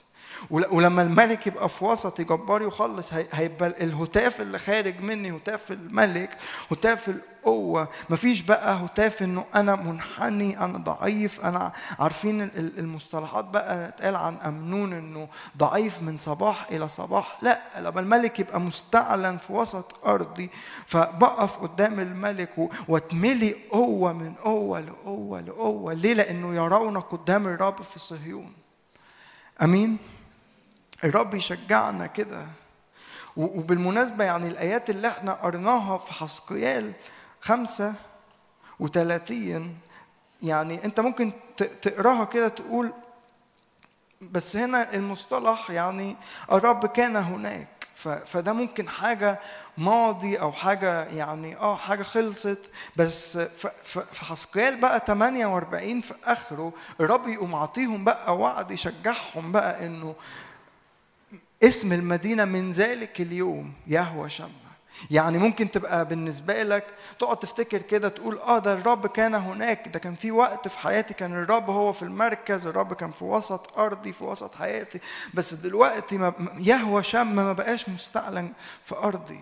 ولما الملك يبقى في وسطي جبار يخلص هي- هيبقى الهتاف اللي خارج مني هتاف الملك هتاف القوة. مفيش بقى هتاف إنه أنا منحني أنا ضعيف. أنا عارفين ال- ال- المصطلحات بقى اتقال عن أمنون إنه ضعيف من صباح إلى صباح. لا لما الملك يبقى مستعلن في وسط أرضي فبقف قدام الملك واتملي قوة من قوة لقوة لقوة. ليه؟ لأنه يرونك قدام الرب في صهيون. أمين؟ الرب يشجعنا كده. وبالمناسبة يعني الآيات اللي إحنا قرناها في حسقيال خمسة وثلاثين يعني أنت ممكن تقراها كده تقول بس هنا المصطلح يعني الرب كان هناك. فده ممكن حاجة ماضي أو حاجة يعني آه حاجة خلصت. بس في حسقيال بقى 48 في آخره الرب يقوم عاطيهم بقى وعد يشجعهم بقى إنه اسم المدينة من ذلك اليوم يهوى شمع. يعني ممكن تبقى بالنسبة لك تقعد تفتكر كده تقول آه ده الرب كان هناك ده كان في وقت في حياتي كان الرب هو في المركز الرب كان في وسط أرضي في وسط حياتي. بس دلوقتي ما يهوى شم ما بقاش مستعلن في أرضي.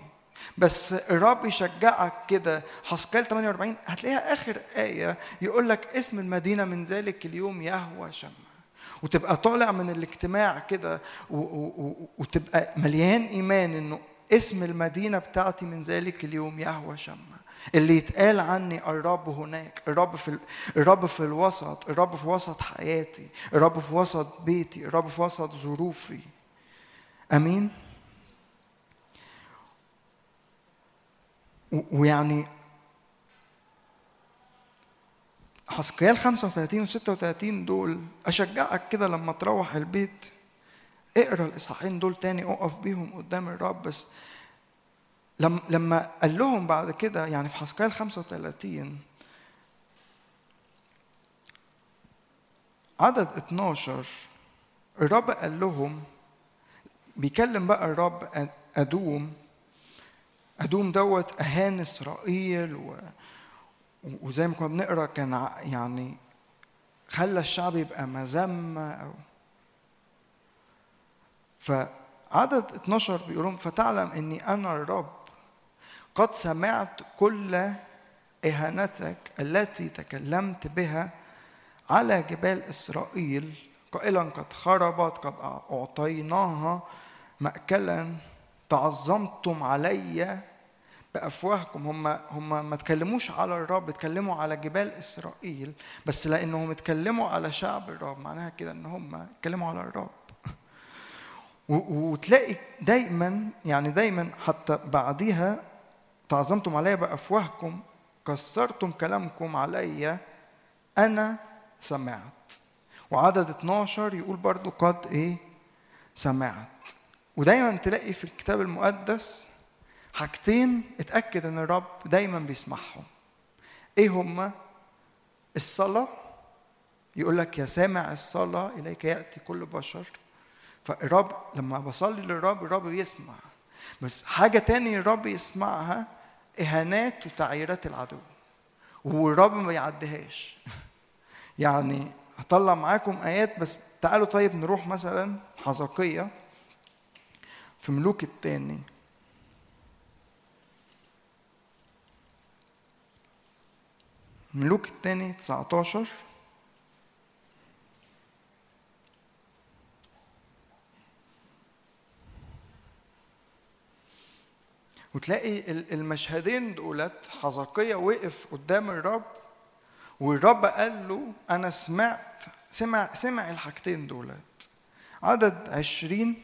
بس الرب يشجعك كده. حسقال 48 هتلاقيها آخر آية يقول لك اسم المدينة من ذلك اليوم يهوى شمع. وتبقى طالع من الاجتماع كده وتبقى مليان إيمان إنه اسم المدينة بتاعتي من ذلك اليوم يهوى شمع. اللي يتقال عني الرب هناك الرب في ال- الرب في الوسط الرب في وسط حياتي الرب في وسط بيتي الرب في وسط ظروفي. آمين؟ ويعني حسقيال 35 و 36 دول أشجعك كده لما تروح البيت اقرأ الإصحاحين دول تاني أقف بيهم قدام الرب. بس لما لما قال لهم بعد كده يعني في حسقيال 35 عدد 12 الرب قال لهم بيكلم بقى الرب أ- أدوم أدوم دوت أهان إسرائيل و وزي ما كنا بنقرأ كان يعني خلى الشعب يبقى مذمة أو فعدد 12 بيقول لهم فتعلم إني أنا الرب. قد سمعت كل إهانتك التي تكلمت بها على جبال إسرائيل. قائلا قد خربت قد أعطيناها ماكلا. تعظمتم علي بأفواهكم. هم هم ما تكلموش على الرب اتكلموا على جبال إسرائيل بس لأنهم اتكلموا على شعب الرب معناها كده إن هم اتكلموا على الرب. وتلاقي دايما يعني دايما حتى بعديها تعظمتم علي بأفواهكم كسرتم كلامكم علي أنا سمعت. وعدد 12 يقول برضو قد إيه؟ سمعت. ودايما تلاقي في الكتاب المقدس حاجتين اتأكد إن الرب دايما بيسمعهم. إيه هما؟ الصلاة يقول لك يا سامع الصلاة إليك يأتي كل بشر. فالرب لما بصلي للرب الرب بيسمع. بس حاجة تاني الرب يسمعها إهانات وتعييرات العدو. والرب ما يعديهاش (laughs) يعني هطلع معاكم آيات بس تعالوا طيب نروح مثلا حزقية في ملوك التاني. ملوك التاني 19 وتلاقي ال- المشهدين دولت حزقية وقف قدام الرب والرب قال له أنا سمعت سمع سمع الحاجتين دولت. عدد عشرين.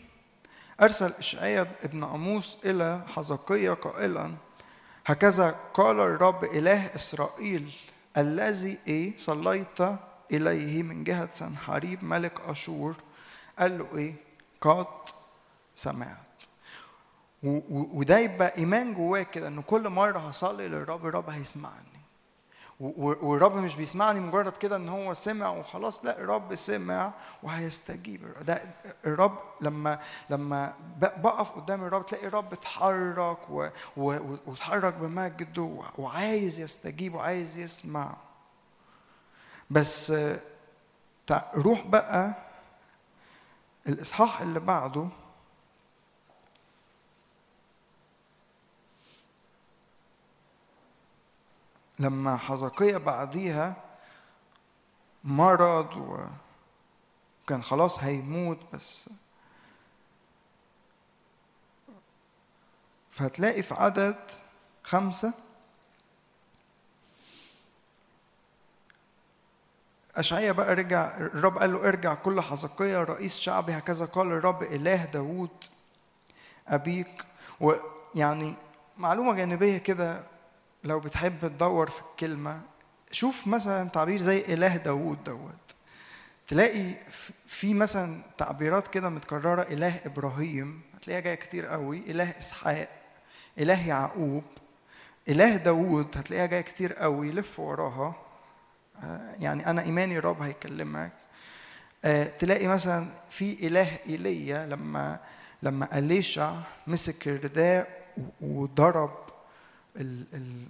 أرسل إشعياء ابن أموس إلى حزقية قائلا هكذا قال الرب إله إسرائيل. الذي إيه؟ صليت إليه من جهة سنحريب ملك أشور. قال له إيه؟ قد سمعت. وده يبقى إيمان جواك كده إن كل مرة هصلي للرب الرب هيسمعني. والرب مش بيسمعني مجرد كده إن هو سمع وخلاص لا الرب سمع وهيستجيب. ده الرب لما لما بقف قدام الرب تلاقي الرب اتحرك واتحرك بمجده وعايز يستجيب وعايز يسمع. بس روح بقى الإصحاح اللي بعده لما حزقية بعديها مرض وكان خلاص هيموت بس. فهتلاقي في عدد خمسة أشعيا بقى رجع الرب قال له ارجع كل حزقية رئيس شعبي هكذا قال الرب إله داوود أبيك. ويعني معلومة جانبية كده لو بتحب تدور في الكلمة شوف مثلا تعبير زي إله داوود دوت. تلاقي في مثلا تعبيرات كده متكررة إله إبراهيم هتلاقيها جاية كتير قوي إله إسحاق إله يعقوب. إله داوود هتلاقيها جاية كتير قوي لف وراها. آه، يعني أنا إيماني الرب هيكلمك. آه، تلاقي مثلا في إله إيليا لما لما أليشع مسك الرداء وضرب ال ال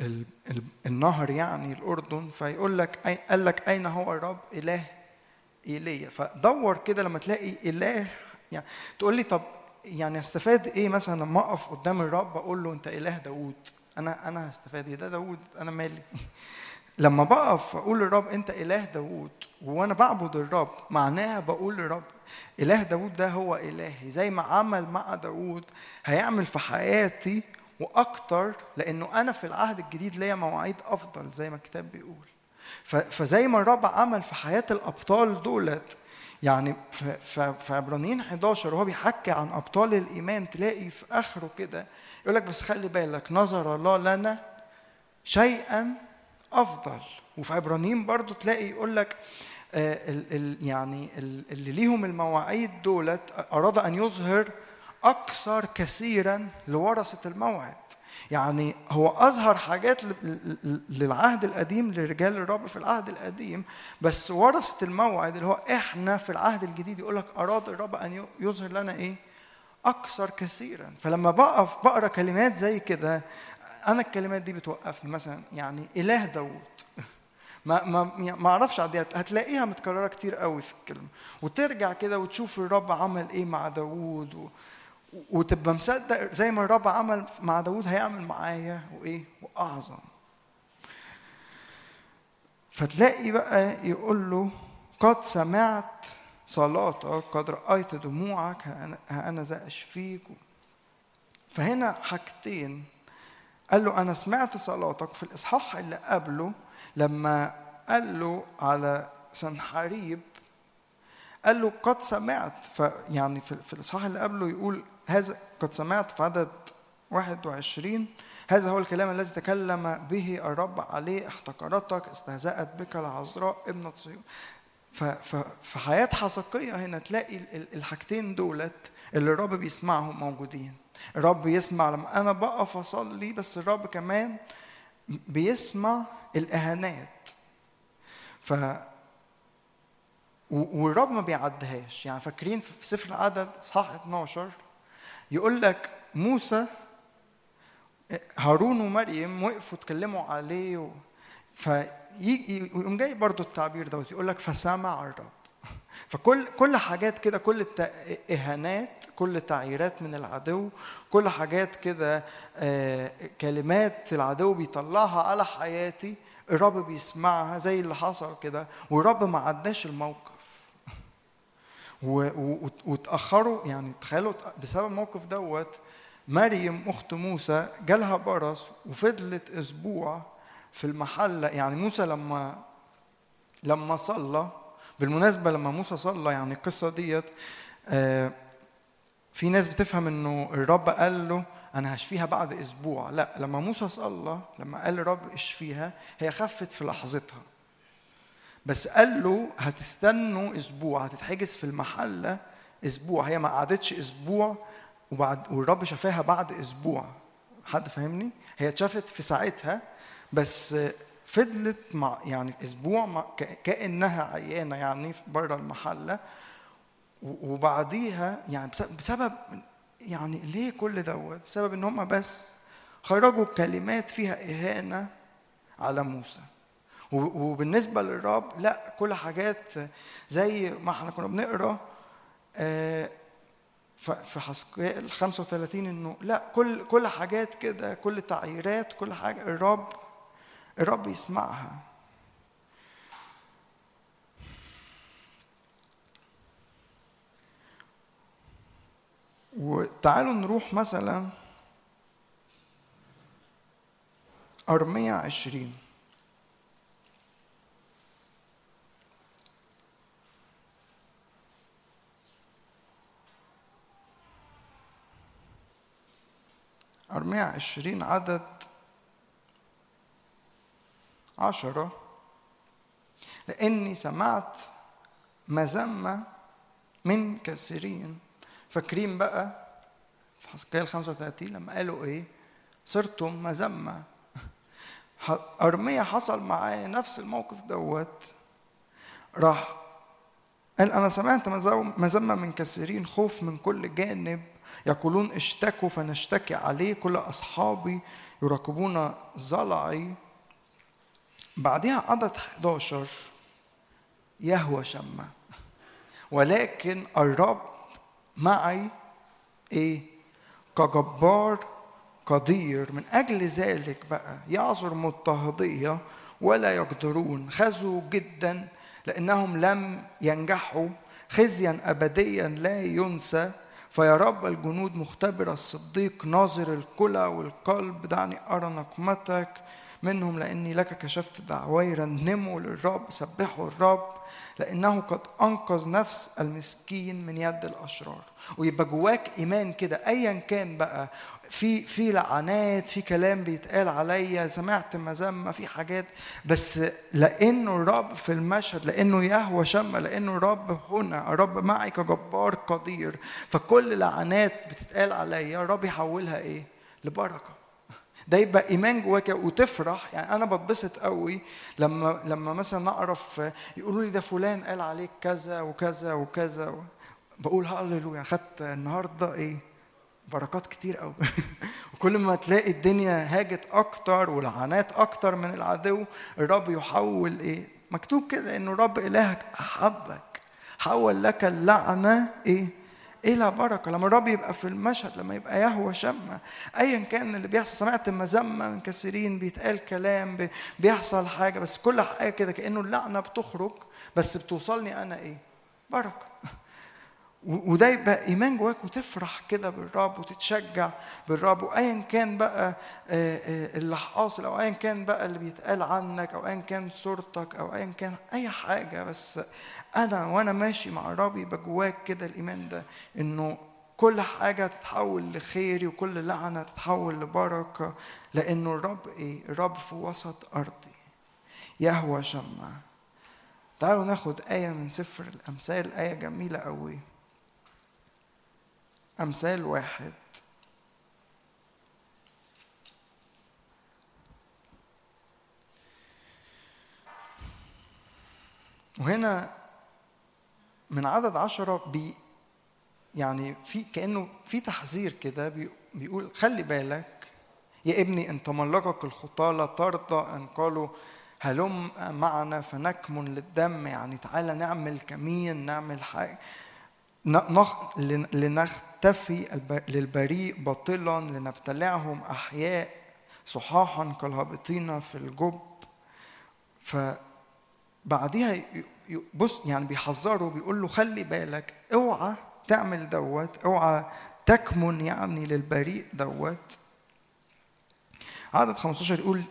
ال ال النهر يعني الأردن فيقول لك قال لك أين هو الرب؟ إله إيليا. فدور كده لما تلاقي إله يعني تقول لي طب يعني أستفاد إيه مثلا لما أقف قدام الرب أقول له أنت إله داوود؟ أنا أنا هستفاد إيه؟ ده داوود أنا مالي. (laughs) لما بقف أقول للرب أنت إله داوود وأنا بعبد الرب معناها بقول للرب إله داوود ده هو إلهي. زي ما عمل مع داوود هيعمل في حياتي وأكتر لأنه أنا في العهد الجديد ليا مواعيد أفضل زي ما الكتاب بيقول. فزي ما الرب عمل في حياة الأبطال دولت يعني في عبرانيين 11 وهو بيحكي عن أبطال الإيمان تلاقي في آخره كده يقول لك بس خلي بالك نظر الله لنا شيئا أفضل. وفي عبرانيين برضو تلاقي يقول لك آه، يعني ال- اللي ليهم المواعيد دولت أراد أن يظهر أكثر كثيرا لورثة الموعد. يعني هو أظهر حاجات للعهد القديم لرجال الرب في العهد القديم بس ورثة الموعد اللي هو إحنا في العهد الجديد يقول لك أراد الرب أن يظهر لنا إيه؟ أكثر كثيرا. فلما بقف بقرأ كلمات زي كده أنا الكلمات دي بتوقفني. مثلا يعني إله داوود. (laughs) ما ما ما أعرفش هتلاقيها متكررة كتير قوي في الكلمة. وترجع كده وتشوف الرب عمل إيه مع داوود و... وتبقى مصدق زي ما الرب عمل مع داوود هيعمل معايا وإيه؟ وأعظم. فتلاقي بقى يقول له قد سمعت صلاتك قد رأيت دموعك ها أنا- ذا أشفيك فهنا حاجتين. قال له أنا سمعت صلاتك في الإصحاح اللي قبله لما قال له على سنحريب قال له قد سمعت. فيعني في, في الإصحاح اللي قبله يقول هذا قد سمعت في عدد 21 هذا هو الكلام الذي تكلم به الرب عليه احتقرتك استهزأت بك العذراء ابنة صهيون ف- ف- في حياة حسقية هنا تلاقي ال- ال- الحاجتين دولت اللي الرب بيسمعهم موجودين. الرب يسمع لما أنا بقف أصلي بس الرب كمان بيسمع الإهانات. ف والرب ما بيعدهاش. يعني فاكرين في سفر العدد صح 12 يقول لك موسى هارون ومريم وقفوا اتكلموا عليه و... فيجي يقوم جاي برضو التعبير دوت يقول لك فسمع الرب. (laughs) فكل كل حاجات كده كل الاهانات كل تعييرات من العدو كل حاجات كده آه، كلمات العدو بيطلعها على حياتي الرب بيسمعها زي اللي حصل كده والرب ما عداش الموقف. وتاخروا يعني تخيلوا بسبب الموقف دوت مريم أخت موسى جالها برص وفضلت أسبوع في المحلة. يعني موسى لما لما صلى بالمناسبة لما موسى صلى يعني القصة ديت آه، في ناس بتفهم إنه الرب قال له أنا هشفيها بعد أسبوع. لأ لما موسى صلى لما قال الرب اشفيها هي خفت في لحظتها. بس قال له هتستنوا أسبوع هتتحجز في المحلة أسبوع. هي ما قعدتش أسبوع وبعد والرب شفاها بعد أسبوع. حد فاهمني؟ هي اتشافت في ساعتها بس فضلت مع يعني أسبوع مع كأنها عيانة يعني بره المحلة. وبعديها يعني بس- بسبب يعني ليه كل دوت؟ بسبب إن هم بس خرجوا كلمات فيها إهانة على موسى. وبالنسبة للرب لا كل حاجات زي ما إحنا كنا بنقرأ آه، في حسقيال 35 إنه لا كل كل حاجات كده كل تعييرات كل حاجة الرب الرب يسمعها. وتعالوا نروح مثلا أرمية عشرين. أرمية عشرين عدد عشرة. لأني سمعت مذمة من كثيرين. فاكرين بقى؟ في حسقيال 35 لما قالوا إيه؟ صرتم مذمة. أرمية حصل معاه نفس الموقف دوت. راح قال أنا سمعت مذمة من كثيرين خوف من كل جانب. يقولون اشتكوا فنشتكي عليه كل أصحابي يراقبون ضلعي بعدها عدد 11 يهوى شمة ولكن الرب معي إيه؟ كجبار قدير. من أجل ذلك بقى يعذر مضطهدية ولا يقدرون. خزوا جدا لأنهم لم ينجحوا. خزيا ابديا لا ينسى. فيا رب الجنود مختبر الصديق ناظر الكلى والقلب دعني أرى نقمتك منهم لأني لك كشفت دعواي رنموا للرب سبحوا الرب لأنه قد أنقذ نفس المسكين من يد الأشرار. ويبقى جواك إيمان كده ايا كان بقى في في لعنات في كلام بيتقال عليا سمعت مذمه في حاجات بس لأنه الرب في المشهد لأنه يهوى شم لأنه الرب هنا الرب معي كجبار قدير. فكل لعنات بتتقال عليا الرب يحولها إيه؟ لبركة. ده يبقى إيمان جواك وتفرح. يعني أنا بتبسط قوي لما لما مثلا أعرف يقولوا لي ده فلان قال عليك كذا وكذا وكذا بقول هللويا خدت النهارده إيه؟ بركات كتير قوي. (laughs) وكل ما تلاقي الدنيا هاجت أكتر ولعنات أكتر من العدو الرب يحول إيه؟ مكتوب كده إنه الرب إلهك أحبك. حول لك اللعنة إيه؟ إلى بركة. لما الرب يبقى في المشهد لما يبقى يهوى شمه ايا كان اللي بيحصل. سمعت مذمة من كثيرين بيتقال كلام بي- بيحصل حاجة بس كل حاجة كده كأنه اللعنة بتخرج بس بتوصلني أنا إيه؟ بركة. (laughs) وده يبقى إيمان جواك وتفرح كده بالرب وتتشجع بالرب وايا كان بقى آه، آه، اللي حاصل أو ايا كان بقى اللي بيتقال عنك أو ايا كان صورتك أو ايا كان أي حاجة بس أنا وأنا ماشي مع الرب يبقى جواك كده الإيمان ده إنه كل حاجة تتحول لخيري وكل لعنة تتحول لبركة لأنه الرب إيه؟ الرب في وسط أرضي يهوى شمع. تعالوا ناخد آية من سفر الأمثال آية جميلة قوي أمثال واحد. وهنا من عدد عشرة بي يعني في كأنه في تحذير كده بي- بيقول خلي بالك يا ابني ان تملقك الخطاة لا ترضى أن قالوا هلم معنا فنكمن للدم يعني تعالى نعمل كمين نعمل حاجة. لنختفي للبريء باطلا لنبتلعهم أحياء صحاحا كالهابطين في الجب. فبعديها بص يعني بيحذره بيقول له خلي بالك اوعى تعمل دوت اوعى تكمن يعني للبريء دوت. عدد 15 يقول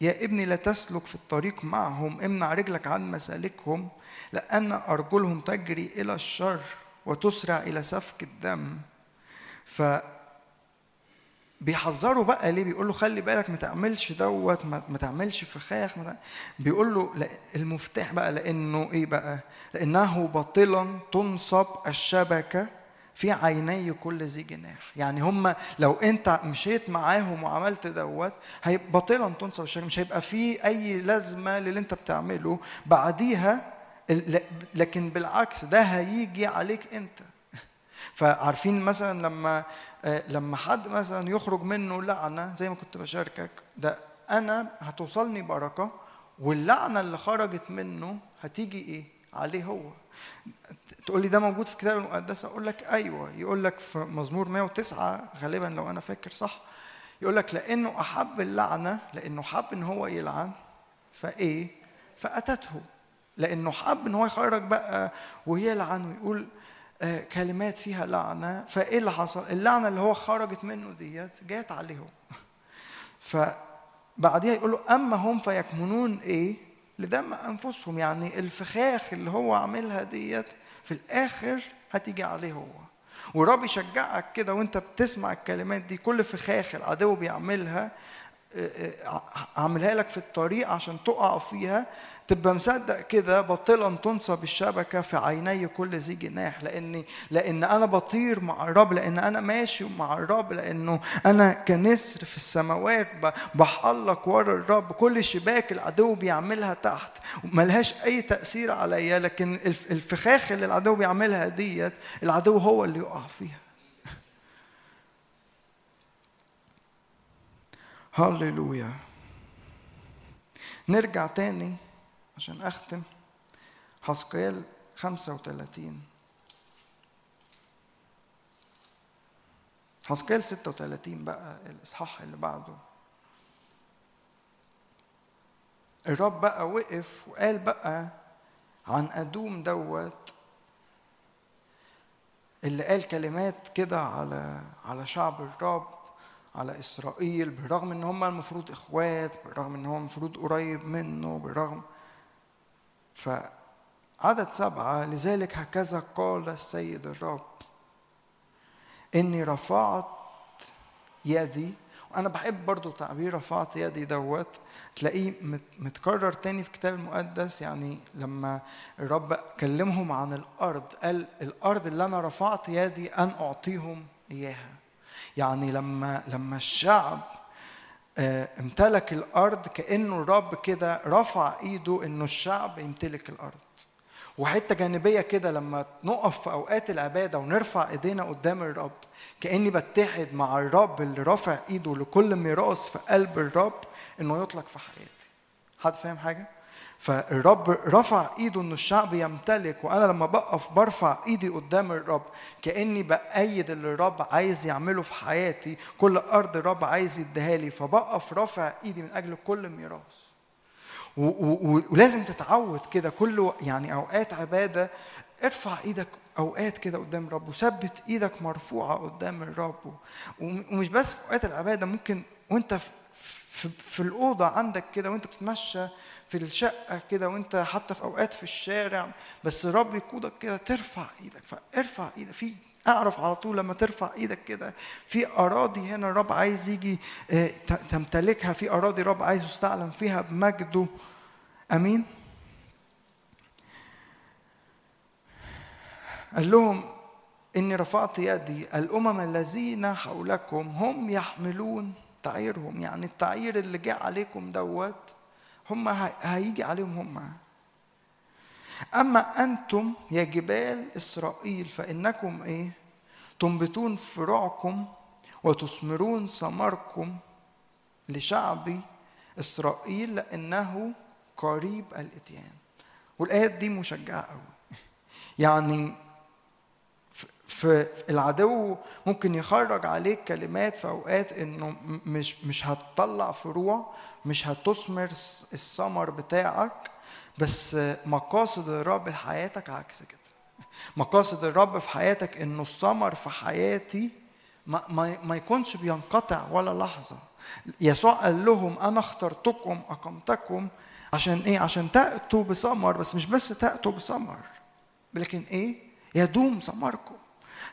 يا ابني لا تسلك في الطريق معهم امنع رجلك عن مسالكهم لأن أرجلهم تجري إلى الشر. وتسرع إلى سفك الدم. ف بيحذروا بقى ليه؟ بيقول له خلي بالك ما تعملش دوت ما, تعملش فخاخ. بيقول له لا المفتاح بقى لأنه إيه بقى؟ لأنه باطلا تنصب الشبكة في عيني كل ذي جناح. يعني هم لو أنت مشيت معاهم وعملت دوت هيبقى باطلا تنصب الشبكة مش هيبقى في أي لازمة للي أنت بتعمله. بعديها لكن بالعكس ده هيجي عليك انت. (laughs) فعارفين مثلا لما آه، لما حد مثلا يخرج منه لعنة زي ما كنت بشاركك ده أنا هتوصلني بركة واللعنة اللي خرجت منه هتيجي إيه؟ عليه هو. تقول لي ده موجود في الكتاب المقدس؟ أقول لك أيوه. يقول لك في مزمور 109 غالبا لو أنا فاكر صح يقول لك لأنه أحب اللعنة لأنه حب إن هو يلعن فإيه؟ فأتته. لأنه حب إن هو يخرج بقى ويلعن ويقول آه، كلمات فيها لعنة فإيه اللي حصل؟ اللعنة اللي هو خرجت منه ديت جات عليه هو. (laughs) فبعديها يقول له أما هم فيكمنون إيه؟ لدم أنفسهم يعني الفخاخ اللي هو عاملها ديت في الآخر هتيجي عليه هو. والرب يشجعك كده وأنت بتسمع الكلمات دي كل فخاخ العدو بيعملها عاملها لك في الطريق عشان تقع فيها تبقى مصدق كده باطلا تنصب الشبكة في عيني كل ذي جناح لاني لأن أنا بطير مع الرب لأن أنا ماشي مع الرب لأنه أنا كنسر في السماوات بحلق ورا الرب. كل شباك العدو بيعملها تحت. ملهاش أي تأثير عليا لكن الف- الفخاخ اللي العدو بيعملها ديت العدو هو اللي يقع فيها. هللويا نرجع تاني عشان أختم. حسقيال 35 حسقيال 36 بقى الإصحاح اللي بعده. الرب بقى وقف وقال بقى عن أدوم دوت اللي قال كلمات كده على على شعب الرب. على إسرائيل بالرغم إن هم المفروض إخوات بالرغم إن هو المفروض قريب منه بالرغم فعدد سبعة لذلك هكذا قال السيد الرب إني رفعت يدي وأنا بحب برضو تعبير رفعت يدي دوت تلاقيه مت- متكرر تاني في الكتاب المقدس يعني لما الرب كلمهم عن الأرض قال الأرض اللي أنا رفعت يدي أن أعطيهم إياها. يعني لما لما الشعب آه، امتلك الأرض كأنه الرب كده رفع إيده إنه الشعب يمتلك الأرض. وحتة جانبية كده لما نقف في أوقات العبادة ونرفع إيدينا قدام الرب كأني بتحد مع الرب اللي رافع إيده لكل ميراث في قلب الرب إنه يطلق في حياتي. حد فاهم حاجة؟ فالرب رفع إيده انه الشعب يمتلك وأنا لما بقف برفع إيدي قدام الرب كأني بأيد اللي الرب عايز يعمله في حياتي كل أرض الرب عايز يديها لي فبقف رافع إيدي من أجل كل ميراث. ولازم تتعود كده كل يعني أوقات عبادة ارفع إيدك أوقات كده قدام الرب وثبت إيدك مرفوعة قدام الرب. ومش بس في أوقات العبادة ممكن وأنت في, في, في الأوضة عندك كده وأنت بتتمشى في الشقة كده وانت حتى في أوقات في الشارع بس الرب يقودك كده ترفع إيدك فارفع إيدك. في أعرف على طول لما ترفع إيدك كده في أراضي هنا الرب عايز يجي آه، تمتلكها في أراضي الرب عايز يستعلم فيها بمجده. آمين؟ قال لهم إني رفعت يدي الأمم الذين حولكم هم يحملون تعيرهم يعني التعير اللي جاء عليكم دوت هم هي- هيجي عليهم هم. أما أنتم يا جبال إسرائيل فإنكم إيه؟ تنبتون فروعكم وتثمرون ثمركم لشعبي إسرائيل لأنه قريب الإتيان. والآيات دي مشجعة قوي يعني في العدو ممكن يخرج عليك كلمات في أوقات إنه مش مش هتطلع فروع مش هتثمر الثمر بتاعك بس مقاصد الرب لحياتك عكس كده مقاصد الرب في حياتك إنه الثمر في حياتي ما, ما, ما يكونش بينقطع ولا لحظة يسوع قال لهم أنا اخترتكم أقمتكم عشان إيه؟ عشان تأتوا بثمر بس مش بس تأتوا بثمر لكن إيه؟ يدوم ثمركم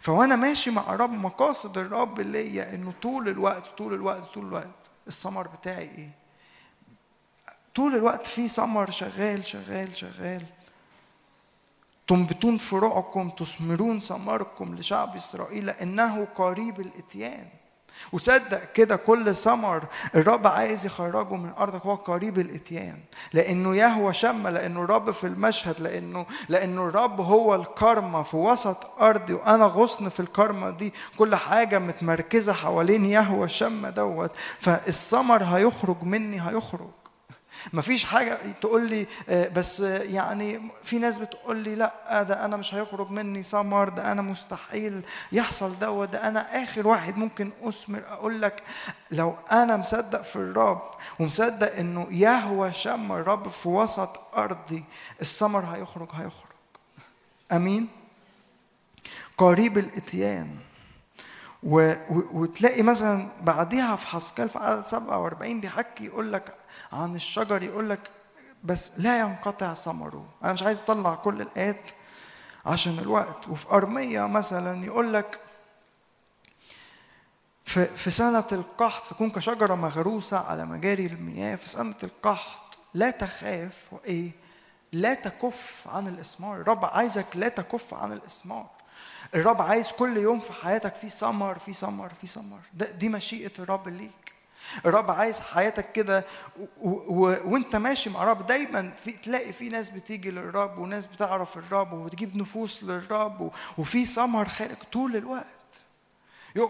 فوانا ماشي مع رب مقاصد الرب ليا إنه طول الوقت طول الوقت طول الوقت الثمر بتاعي إيه؟ طول الوقت في ثمر شغال شغال شغال. تنبتون فروعكم تثمرون ثمركم لشعب إسرائيل انه قريب الإتيان. وصدق كده كل ثمر الرب عايز يخرجه من أرضك هو قريب الإتيان. لأنه يهوى شم لأنه الرب في المشهد لأنه لأنه الرب هو الكرمة في وسط أرضي وأنا غصن في الكرمة دي. كل حاجة متمركزة حوالين يهوى شم دوت. فالثمر هيخرج مني هيخرج. مفيش حاجة تقول لي آه، بس آه، يعني في ناس بتقول لي لا ده أنا مش هيخرج مني ثمر ده أنا مستحيل يحصل دوت ده أنا آخر واحد ممكن أثمر أقول لك لو أنا مصدق في الرب ومصدق إنه يهوى شم الرب في وسط أرضي الثمر هيخرج هيخرج. أمين؟ قريب الإتيان. و... وتلاقي مثلا بعديها في حسكال في عدد 47 بيحكي يقول لك عن الشجر يقول لك بس لا ينقطع ثمره أنا مش عايز أطلع كل الآيات عشان الوقت وفي أرمية مثلا يقول لك في في سنة القحط تكون كشجرة مغروسة على مجاري المياه في سنة القحط لا تخاف وإيه؟ لا تكف عن الإثمار، الرب عايزك لا تكف عن الإثمار. الرب عايز كل يوم في حياتك في ثمر في ثمر في ده- دي مشيئة الرب ليك. الرب عايز حياتك كده وانت ماشي مع الرب دايما في تلاقي في ناس بتيجي للرب وناس بتعرف الرب وبتجيب نفوس للرب وفي ثمر خارج طول الوقت.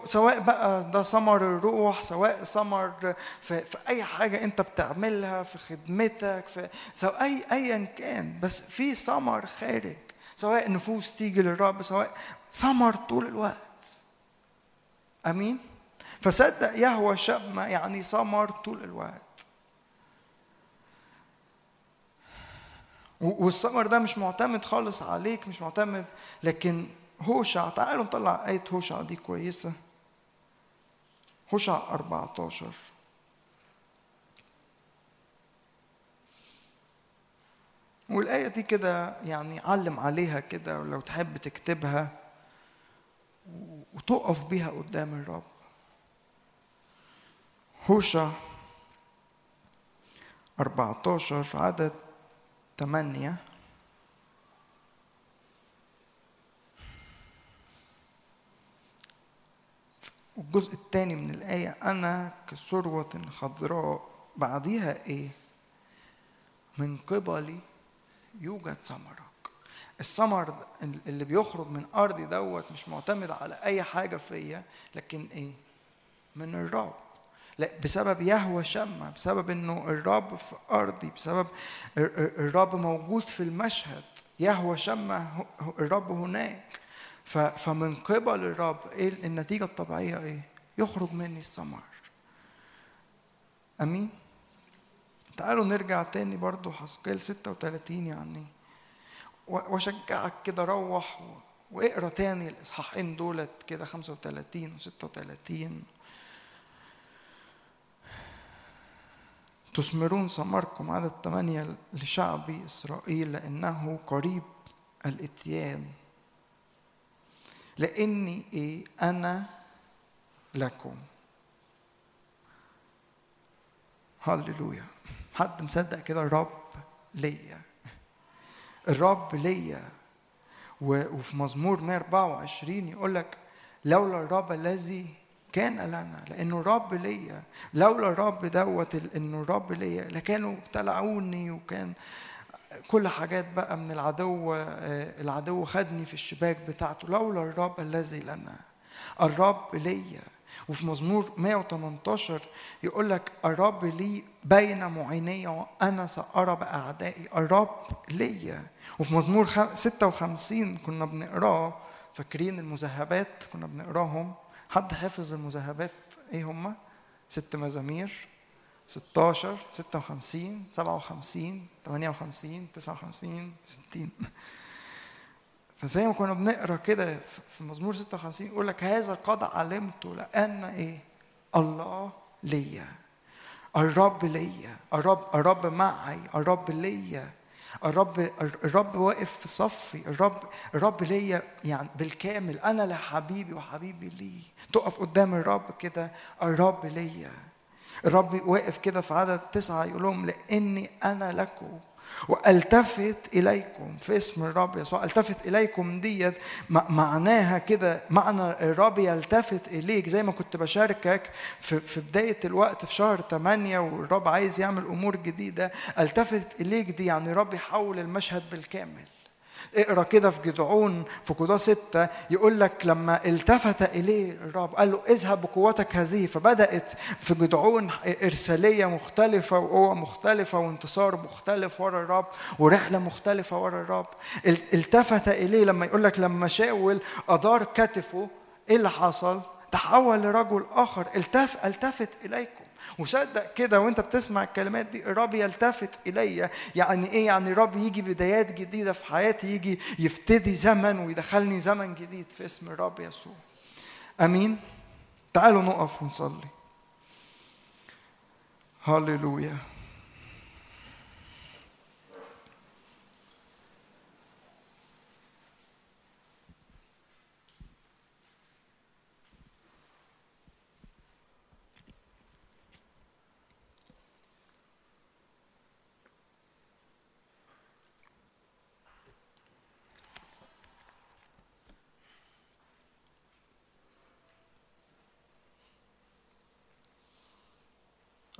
سواء بقى ده ثمر الروح سواء ثمر في, في أي حاجة أنت بتعملها في خدمتك في سواء اي ايا كان بس في ثمر خارج. سواء نفوس تيجي للرب سواء ثمر طول الوقت. آمين؟ فصدق يهوى شبمة يعني ثمر طول الوقت. والثمر ده مش معتمد خالص عليك مش معتمد لكن هوشع تعالوا نطلع آية هوشع دي كويسة. هوشع 14 والآية دي كده يعني علم عليها كده ولو تحب تكتبها وتقف بيها قدام الرب. هوشع 14 عدد 8 والجزء الثاني من الآية أنا كثروة خضراء بعديها إيه؟ من قبلي يوجد ثمرك الثمر اللي بيخرج من أرضي دوت مش معتمد على أي حاجة فيا لكن إيه؟ من الرب بسبب يهوى شمع بسبب إنه الرب في أرضي بسبب ال- ال- الرب موجود في المشهد يهوى شمع الرب هناك. فمن قبل الرب إيه النتيجة الطبيعية إيه؟ يخرج مني الثمر. أمين؟ تعالوا نرجع تاني برضو حسقيل 36 يعني. وأشجعك كده روح واقرأ تاني الإصحاحين دولت كده 35 و36 تثمرون ثمركم عدد ثمانية لشعب إسرائيل لأنه قريب الإتيان. لأني إيه؟ أنا لكم. هللويا. حد مصدق كده؟ الرب ليا. الرب ليا. وفي مزمور 124 يقول لك لولا الرب الذي كان لنا لأنه الرب ليا. لولا الرب دوت إنه الرب ليا لكانوا ابتلعوني وكان كل حاجات بقى من العدو آه، العدو خدني في الشباك بتاعته. لولا الرب الذي لنا. الرب ليا. وفي مزمور 118 يقول لك الرب لي بين معيني وأنا سأرى بأعدائي. الرب ليا. وفي مزمور خ- 56 كنا بنقراه فاكرين المذهبات كنا بنقراهم؟ حد حافظ المذهبات؟ إيه هما ست مزامير 16 56 57 58 59 60 فزي ما كنا بنقرأ كده في- مزمور 56 يقول لك هذا قد علمت لأن إيه؟ الله ليا. الرب ليا. الرب الرب معي. الرب ليا. الرب الرب واقف في صفي الرب الرب ليا يعني بالكامل. أنا لحبيبي وحبيبي لي تقف قدام الرب كده الرب ليا. الرب واقف كده في عدد تسعة يقول لهم لأني أنا لكم. وألتفت إليكم في اسم الرب يسوع. ألتفت إليكم ديت معناها كده معنى الرب يلتفت إليك. زي ما كنت بشاركك في, في بداية الوقت في شهر 8 والرب عايز يعمل أمور جديدة. ألتفت إليك دي يعني الرب يحول المشهد بالكامل. اقرأ كده في جدعون في قضاة ستة يقول لك لما التفت إليه الرب قال له اذهب بقوتك هذه فبدأت في جدعون إرسالية مختلفة وقوة مختلفة وانتصار مختلف ورا الرب ورحلة مختلفة ورا الرب ال- التفت إليه لما يقول لك لما شاول أدار كتفه إيه اللي حصل؟ تحول لرجل آخر التف التفت إليكم وصدق كده وانت بتسمع الكلمات دي الرب يلتفت إلي. يعني إيه؟ يعني الرب يجي بدايات جديدة في حياتي يجي يفتدي زمن ويدخلني زمن جديد في اسم الرب يسوع. آمين؟ تعالوا نقف ونصلي. هللويا.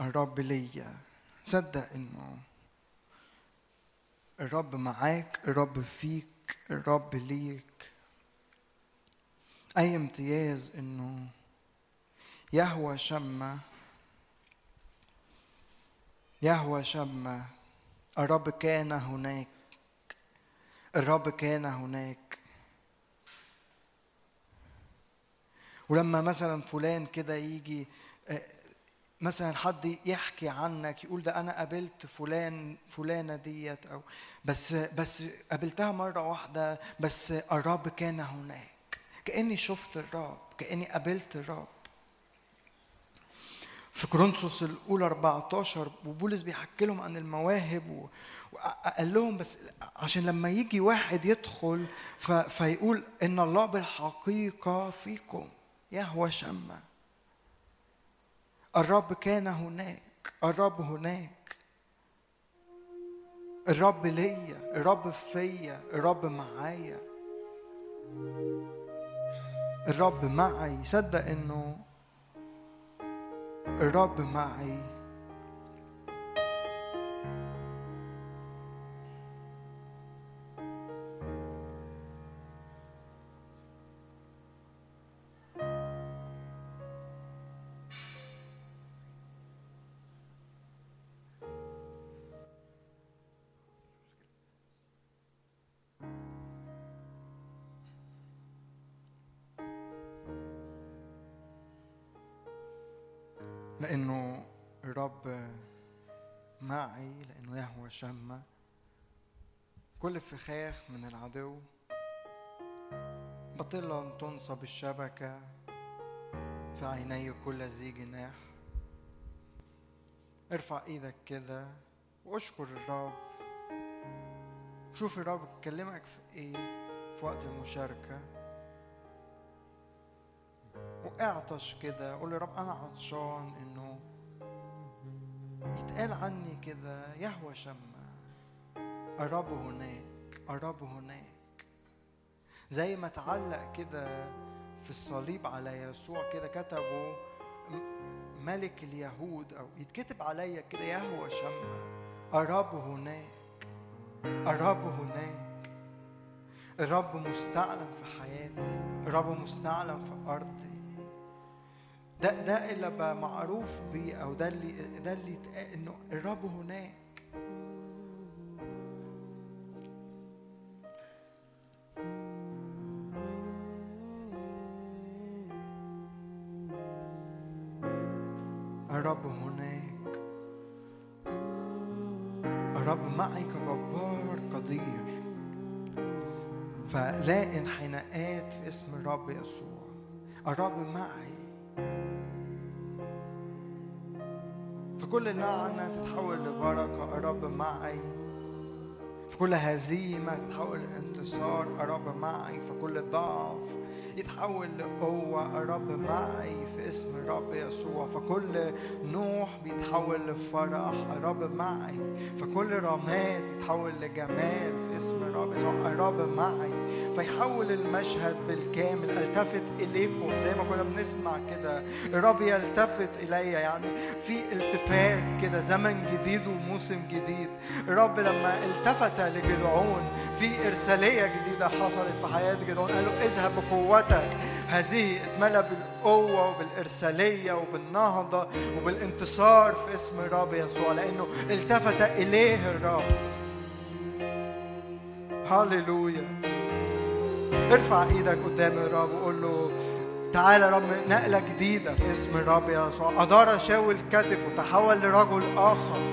الرب ليا. صدق إنه الرب معاك الرب فيك الرب ليك. أي امتياز إنه يهوى شمة يهوى شمة. الرب كان هناك الرب كان هناك. ولما مثلا فلان كده يجي آه، مثلا حد يحكي عنك يقول ده أنا قابلت فلان فلانة ديت أو بس بس قابلتها مرة واحدة بس الرب كان هناك. كأني شفت الرب كأني قابلت الرب. في كورنثوس الأولى 14 وبولس بيحكي لهم عن المواهب وقال لهم بس عشان لما يجي واحد يدخل فيقول إن الله بالحقيقة فيكم يهوى شمه الرب كان هناك الرب هناك. الرب ليا الرب فيا الرب معايا. الرب معي صدق إنه الرب معي. لأنه يهوى شمة كل فخاخ من العدو. بطل أن تنصب الشبكة في عيني كل ذي جناح. ارفع إيدك كده واشكر الرب. شوف الرب بيكلمك في إيه في وقت المشاركة. واعطش كده قول يا رب أنا عطشان يتقال عني كده يهوى شمة الرب هناك الرب هناك. زي ما تعلق كده في الصليب على يسوع كده كتبوا م- ملك اليهود أو يتكتب عليا كده يهوى شمة الرب هناك الرب هناك. الرب مستعلم في حياتي الرب مستعلم في أرضي. ده ده اللي بقى معروف بيه أو ده اللي ده اللي إنه الرب هناك. الرب هناك. الرب معي كجبار قدير. فلاقي انحناءات في اسم الرب يسوع. الرب معي. فكل لعنة تتحول لبركة الرب معي. في كل هزيمة تتحول لانتصار الرب معي. في كل ضعف يتحول لقوة الرب معي في اسم الرب يسوع. فكل نوح بيتحول لفرح الرب معي. فكل رماد يتحول لجمال في اسم الرب يسوع الرب معي. فيحول المشهد بالكامل. التفت إليكم زي ما كنا بنسمع كده. الرب يلتفت الي يعني في التفات كده. زمن جديد وموسم جديد. الرب لما التفت لجدعون في إرسالية جديدة حصلت في حياة جدعون. قال له اذهب بقوتك هذه أتملى بالقوة وبالإرسالية وبالنهضة وبالانتصار في اسم الرب يسوع لأنه التفت إليه الرب. هللويا. ارفع إيدك قدام الرب وقول له تعالى يا رب نقلة جديدة في اسم الرب يسوع. أدار شاول كتف وتحول لرجل آخر.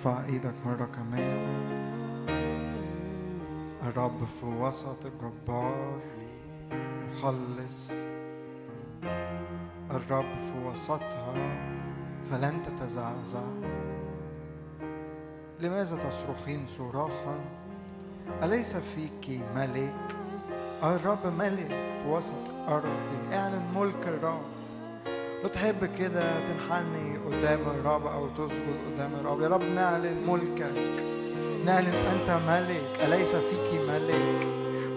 ارفع إيدك مرة كمان. الرب في وسط الجبار مخلص الرب في وسطها فلن تتزعزع. لماذا تصرخين صراخا؟ أليس فيك ملك؟ الرب ملك في وسط أرضي اعلن ملك الرب. لو تحب كده تنحني قدام الرب أو تسجد قدام الرب. يا رب نعلن ملكك. نعلن أنت ملك. أليس فيك ملك؟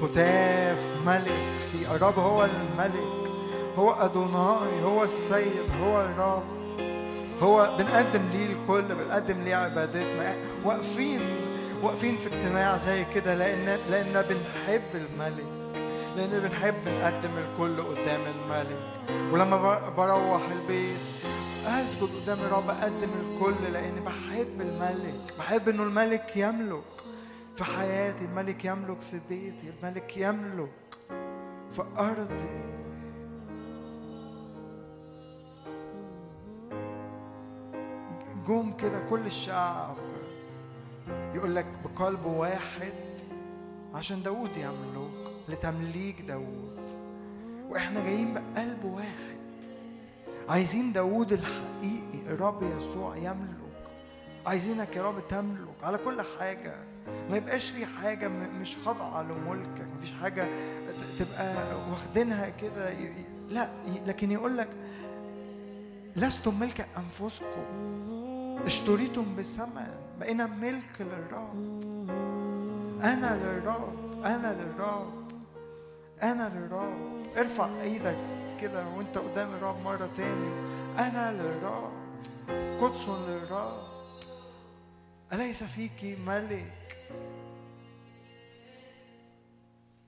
هتاف ملك في الرب. هو الملك. هو أدوناي. هو السيد. هو الرب. هو بنقدم ليه الكل بنقدم ليه عبادتنا. واقفين واقفين في اجتماع زي كده لأن لأن بنحب الملك. لأن بنحب نقدم الكل قدام الملك. ولما بروح البيت أسجد قدام الرب أقدم الكل لأني بحب الملك. بحب إنه الملك يملك. في حياتي الملك يملك في بيتي الملك يملك. في أرضي. جم كده كل الشعب. يقول لك بقلب واحد عشان داود يملك لتمليك داود. وإحنا جايين بقلب واحد. عايزين داود الحقيقي الرب يسوع يملك. عايزينك يا رب تملك على كل حاجة. ما يبقاش في حاجة مش خاضعة لملكك مفيش حاجة تبقى واخدينها كده لا لكن يقول لك لستم ملك أنفسكم. اشتريتم بثمن. بقينا ملك للرب. أنا للرب. أنا للرب. أنا للرب. ارفع إيدك كده وأنت قدام الرب مرة تاني. أنا للرب قدس للرب أليس فيك ملك؟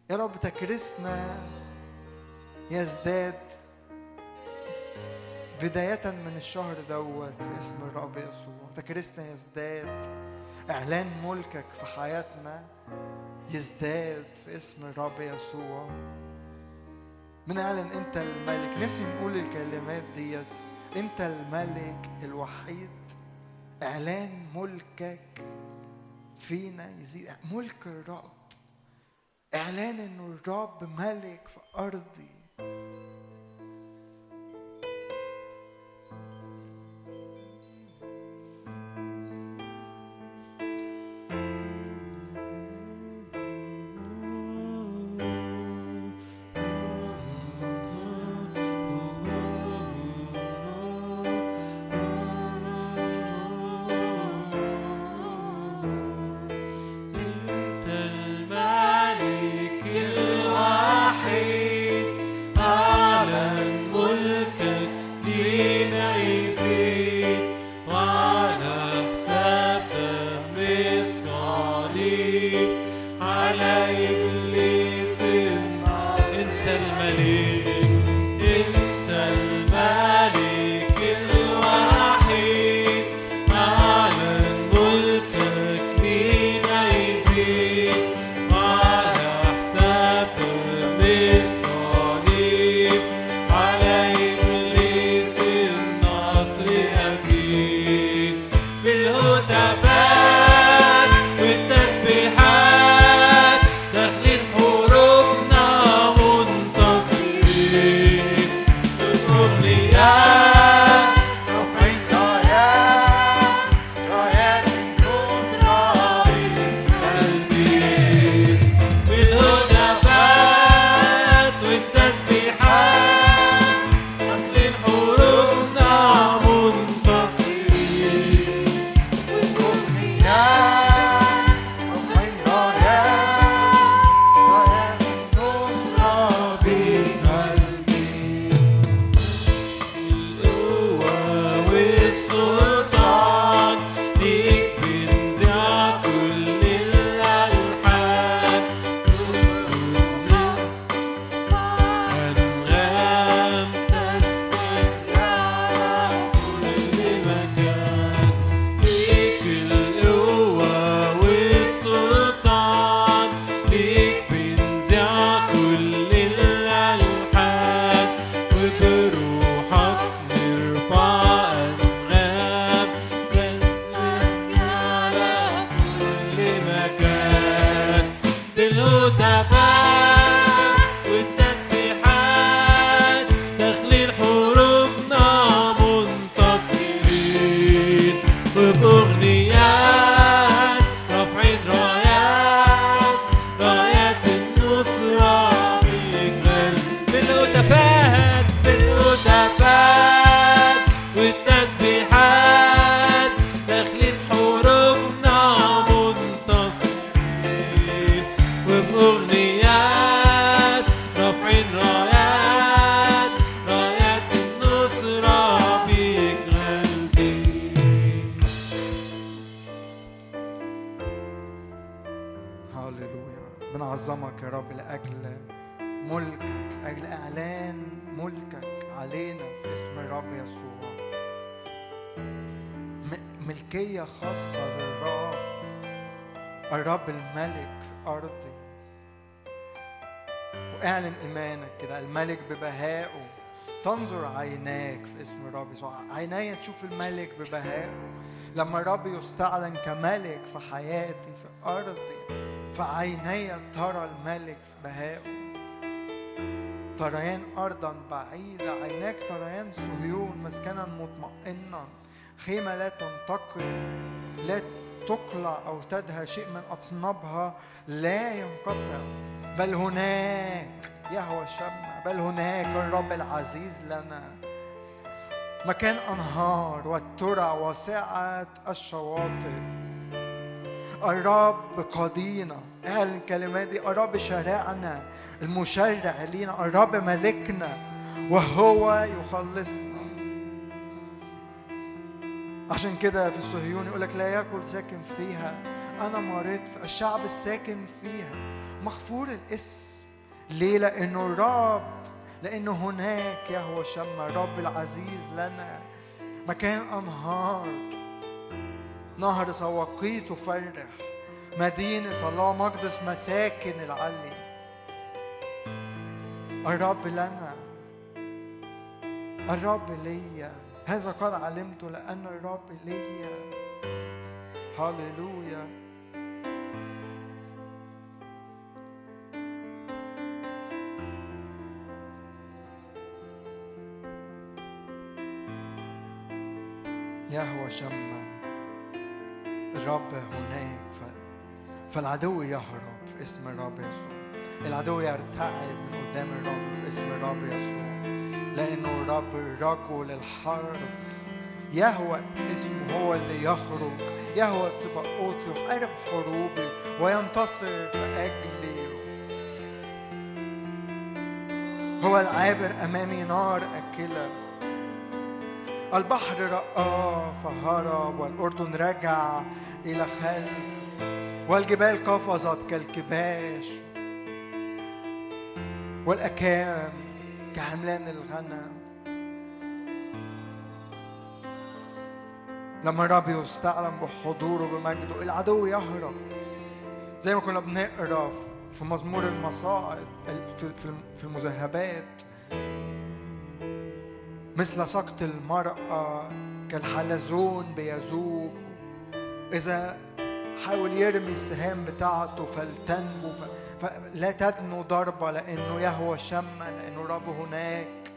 يا رب تكرسنا يزداد بداية من الشهر دوت في اسم الرب يسوع. تكرسنا يزداد إعلان ملكك في حياتنا يزداد في اسم الرب يسوع. بنعلن أنت الملك. نفسي نقول الكلمات ديت. أنت الملك الوحيد. إعلان ملكك فينا يزيد. ملك الرب. إعلان إنه الرب ملك في أرضي. Cruzeiro. عيناك في اسم الرب يسوع عيناي تشوف الملك ببهائه. لما الرب يستعلن كملك في حياتي في أرضي فعيني ترى الملك في بهائه. تريان ارضا بعيدة عيناك تريان صهيون مسكنا مطمئنا. خيمة لا تنتقل لا تقلع أو تدهى شيء من أطنابها لا ينقطع. بل هناك يهوى شمع بل هناك الرب العزيز لنا. مكان أنهار والترع وسعة الشواطئ. الرب قاضينا اعلن الكلمات دي الرب شارعنا المشرع لينا الرب ملكنا وهو يخلصنا. عشان كده في الصهيون يقول لك لا يأكل ساكن فيها. أنا مرضت الشعب الساكن فيها. مغفور الاسم. ليه؟ لأنه الرب لأنه هناك يهوى شمع الرب العزيز لنا. مكان أنهار. نهر سواقي تفرح مدينة الله مقدس مساكن العلي. الرب لنا. الرب ليا. هذا قد علمته لأن الرب ليا. هللويا. يهوى شمع الرب هناك ف... فالعدو يهرب في اسم الرب يسوع. العدو يرتعب من قدام الرب في اسم الرب يسوع. لأنه الرب رجل الحرب يهوى اسمه هو اللي يخرج. يهوى تبقوت يحارب حروبي وينتصر لأجلي. هو العابر أمامي نار أكلة. البحر رآه فهرب والأردن رجع إلى خلف والجبال قفزت كالكباش والأكام كحملان الغنم لما الرب يستعلن بحضوره بمجده العدو يهرب زي ما كنا بنقرا في مزمور المصاعد في المذهبات مثل سقط المرأة كالحلزون بيذوب. إذا حاول يرمي السهام بتاعته فلتنمو فلا تدنو ضربة لأنه يهوى شمع لأنه الرب هناك.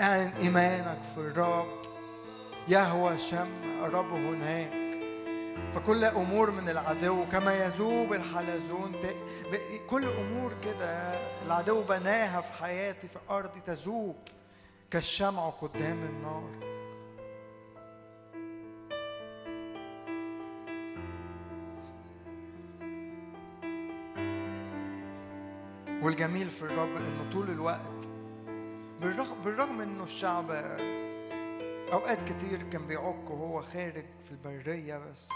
أعلن إيمانك في الرب يهوى شمع الرب هناك. فكل أمور من العدو كما يذوب الحلزون كل أمور كده العدو بناها في حياتي في أرضي تذوب. كالشمع قدام النار. والجميل في الرب إنه طول الوقت بالرغم بالرغم إنه الشعب أوقات كتير كان بيعك وهو خارج في البرية بس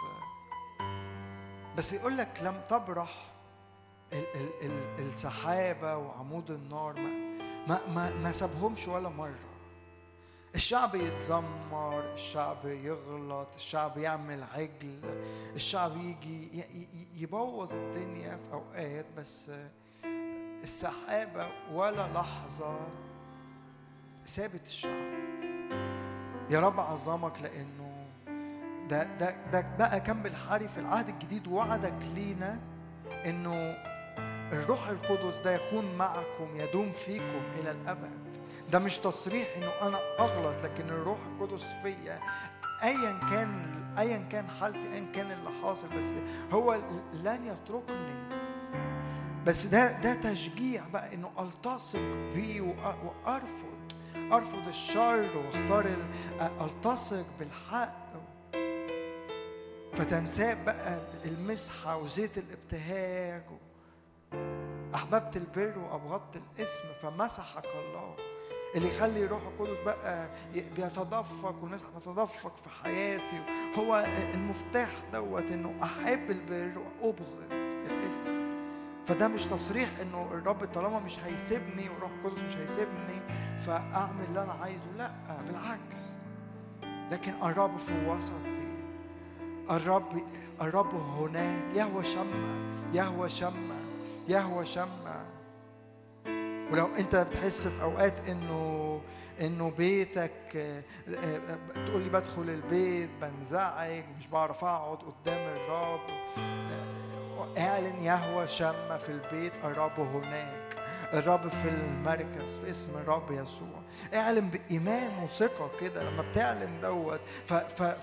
بس يقول لك لم تبرح ال ال ال السحابة وعمود النار. ما ما ما, ما سابهمش ولا مرة. الشعب يتذمر الشعب يغلط الشعب يعمل عجل الشعب يجي يبوظ الدنيا في أوقات بس السحابة ولا لحظة سابت الشعب. يا رب عظمك لأنه ده ده ده بقى كان بالحري في العهد الجديد وعدك لينا إنه الروح القدس ده يكون معكم يدوم فيكم إلى الأبد. ده مش تصريح إنه أنا أغلط لكن الروح القدس فيا. ايا كان ايا كان حالتي ايا كان اللي حاصل بس هو لن يتركني. بس ده ده تشجيع بقى إنه ألتصق بيه وأرفض أرفض الشر واختار ألتصق بالحق. فتنساب بقى المسحة وزيت الابتهاج أحببت البر وأبغضت الاسم فمسحك الله. اللي يخلي روح القدس بقى بيتدفق والناس هتتدفق في حياتي. هو المفتاح دوت إنه أحب البر وأبغض الاسم. فده مش تصريح إنه الرب طالما مش هيسيبني والروح القدس مش هيسيبني فأعمل اللي أنا عايزه. لأ بالعكس. لكن الرب في وسطي. الرب الرب هناك. يهوى شمع يهوى شمع. يهوى شمع. ولو انت بتحس في اوقات انه انه بيتك آه، آه، تقول لي بدخل البيت بنزعج مش بعرف اقعد قدام الرب. آه، اعلن يهوى شمة في البيت الرب هناك. الرب في المركز في اسم الرب يسوع. اعلن بإيمان وثقة كده لما بتعلن دوت.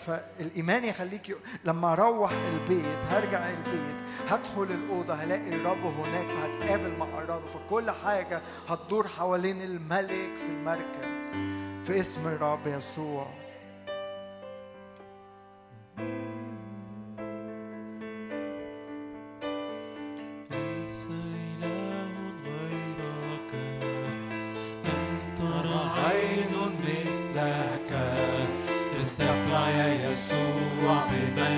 فالإيمان يخليك. لما أروح البيت هرجع البيت هدخل الأوضة هلاقي الرب هناك فهتقابل مع الرب. فكل حاجة هتدور حوالين الملك في المركز. في اسم الرب يسوع. يا يسوع بمجدك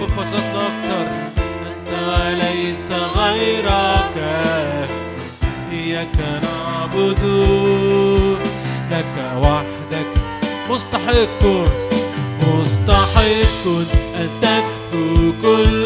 في وسطنا أكتر. أنت وليس غيرك. إياك نعبد. لك وحدك مستحق. مستحق أن تكفو كل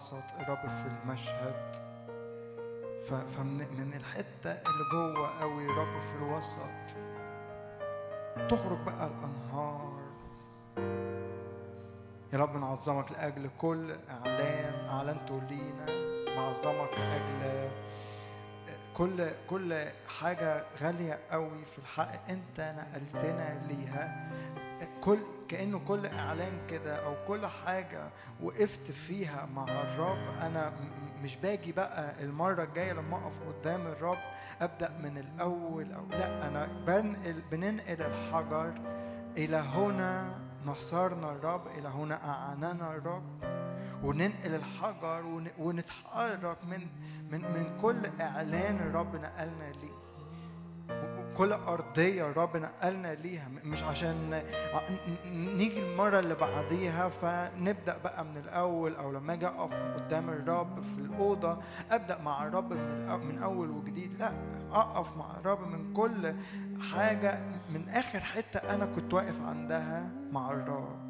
الوسط الرب في المشهد. فمن من الحتة اللي جوه قوي الرب في الوسط. تخرج بقى الأنهار. يا رب نعظمك لأجل كل إعلان أعلنته لينا نعظمك لأجل كل كل حاجة غالية قوي في الحق أنت نقلتنا ليها. كل كأنه كل إعلان كده أو كل حاجة وقفت فيها مع الرب أنا مش باجي بقى المرة الجاية لما أقف قدام الرب أبدأ من الأول أو لأ أنا بنقل بننقل الحجر إلى هنا نصرنا الرب إلى هنا أعاننا الرب وننقل الحجر ون- ونتحرك من من من كل إعلان الرب نقلنا ليه. كل أرضية الرب نقلنا ليها. مش عشان نيجي المرة اللي بعديها فنبدأ بقى من الأول أو لما أجي أقف قدام الرب في الأوضة أبدأ مع الرب من من أول وجديد. لأ أقف مع الرب من كل حاجة. من آخر حتة أنا كنت واقف عندها مع الرب.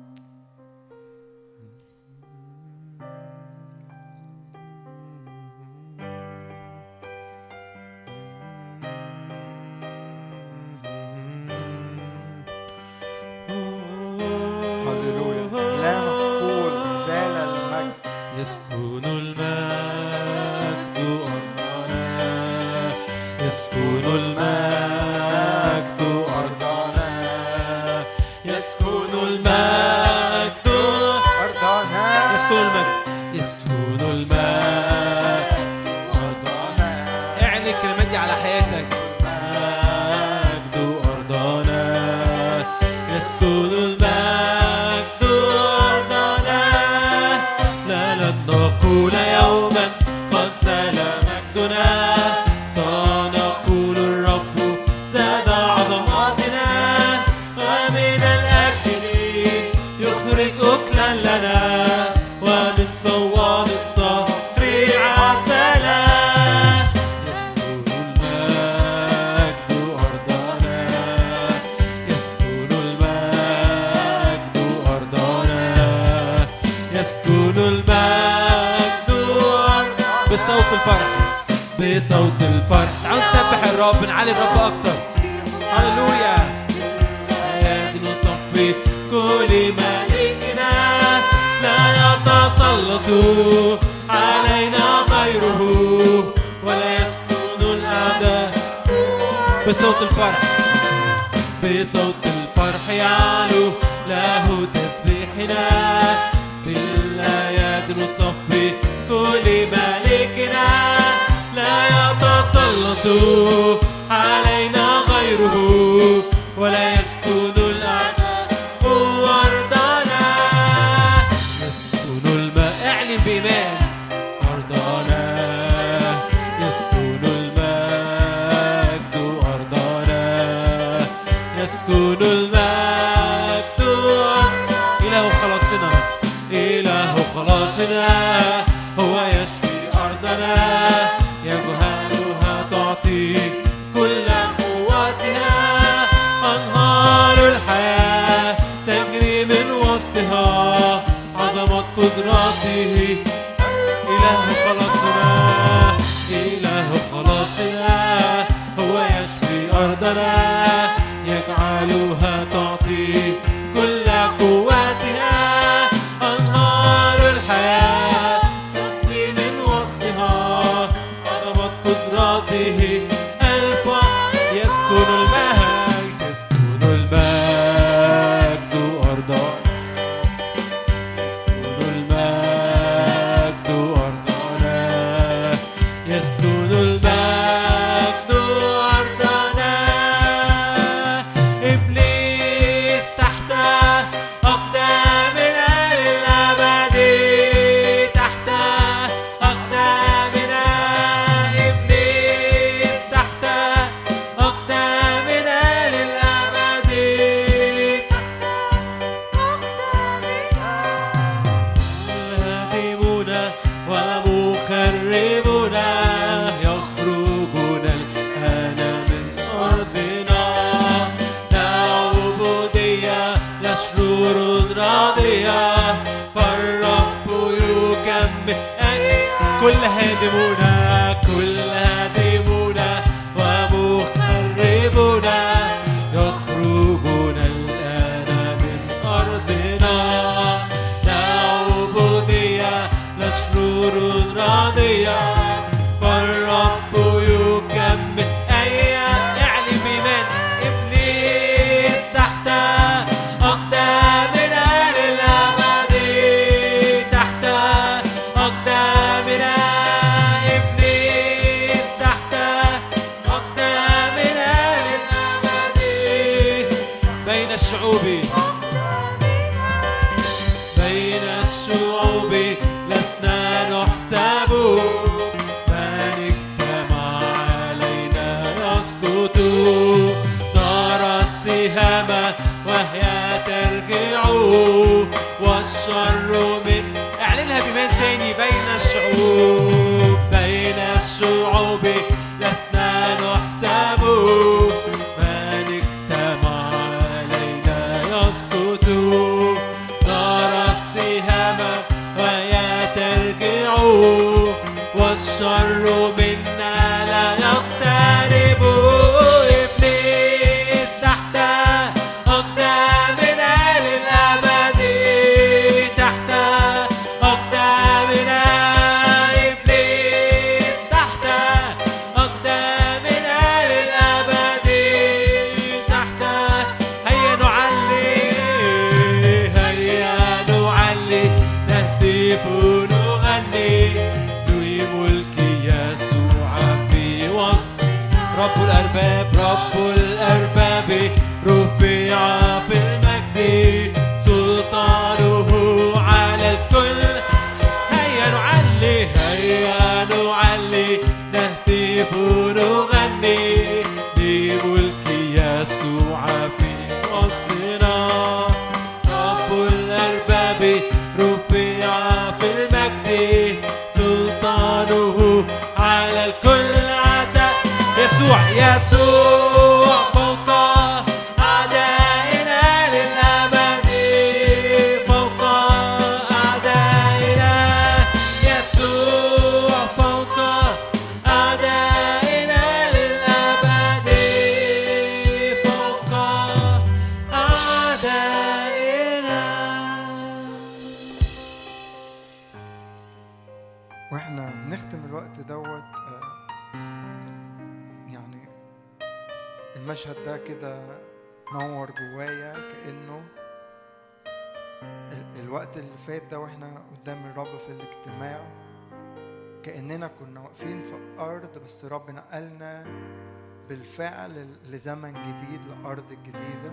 لزمن جديد لأرض جديدة.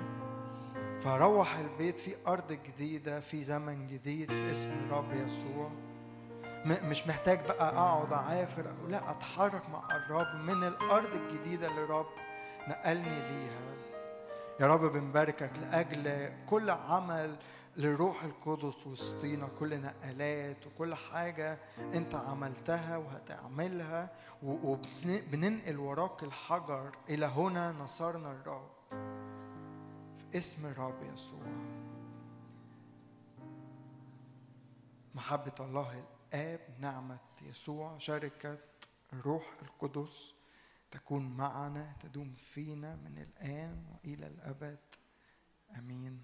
فروح البيت في أرض جديدة في زمن جديد في اسم الرب يسوع. مش محتاج بقى أقعد أعافر أو لا أتحرك مع الرب من الأرض الجديدة اللي الرب نقلني ليها. يا رب بنباركك لأجل كل عمل للروح القدس وسطينا كل نقلات وكل حاجة أنت عملتها وهتعملها. وبننقل وراك الحجر إلى هنا نصرنا الرب. في اسم الرب يسوع. محبة الله الآب نعمة يسوع شركة الروح القدس تكون معنا تدوم فينا من الآن وإلى الأبد. آمين.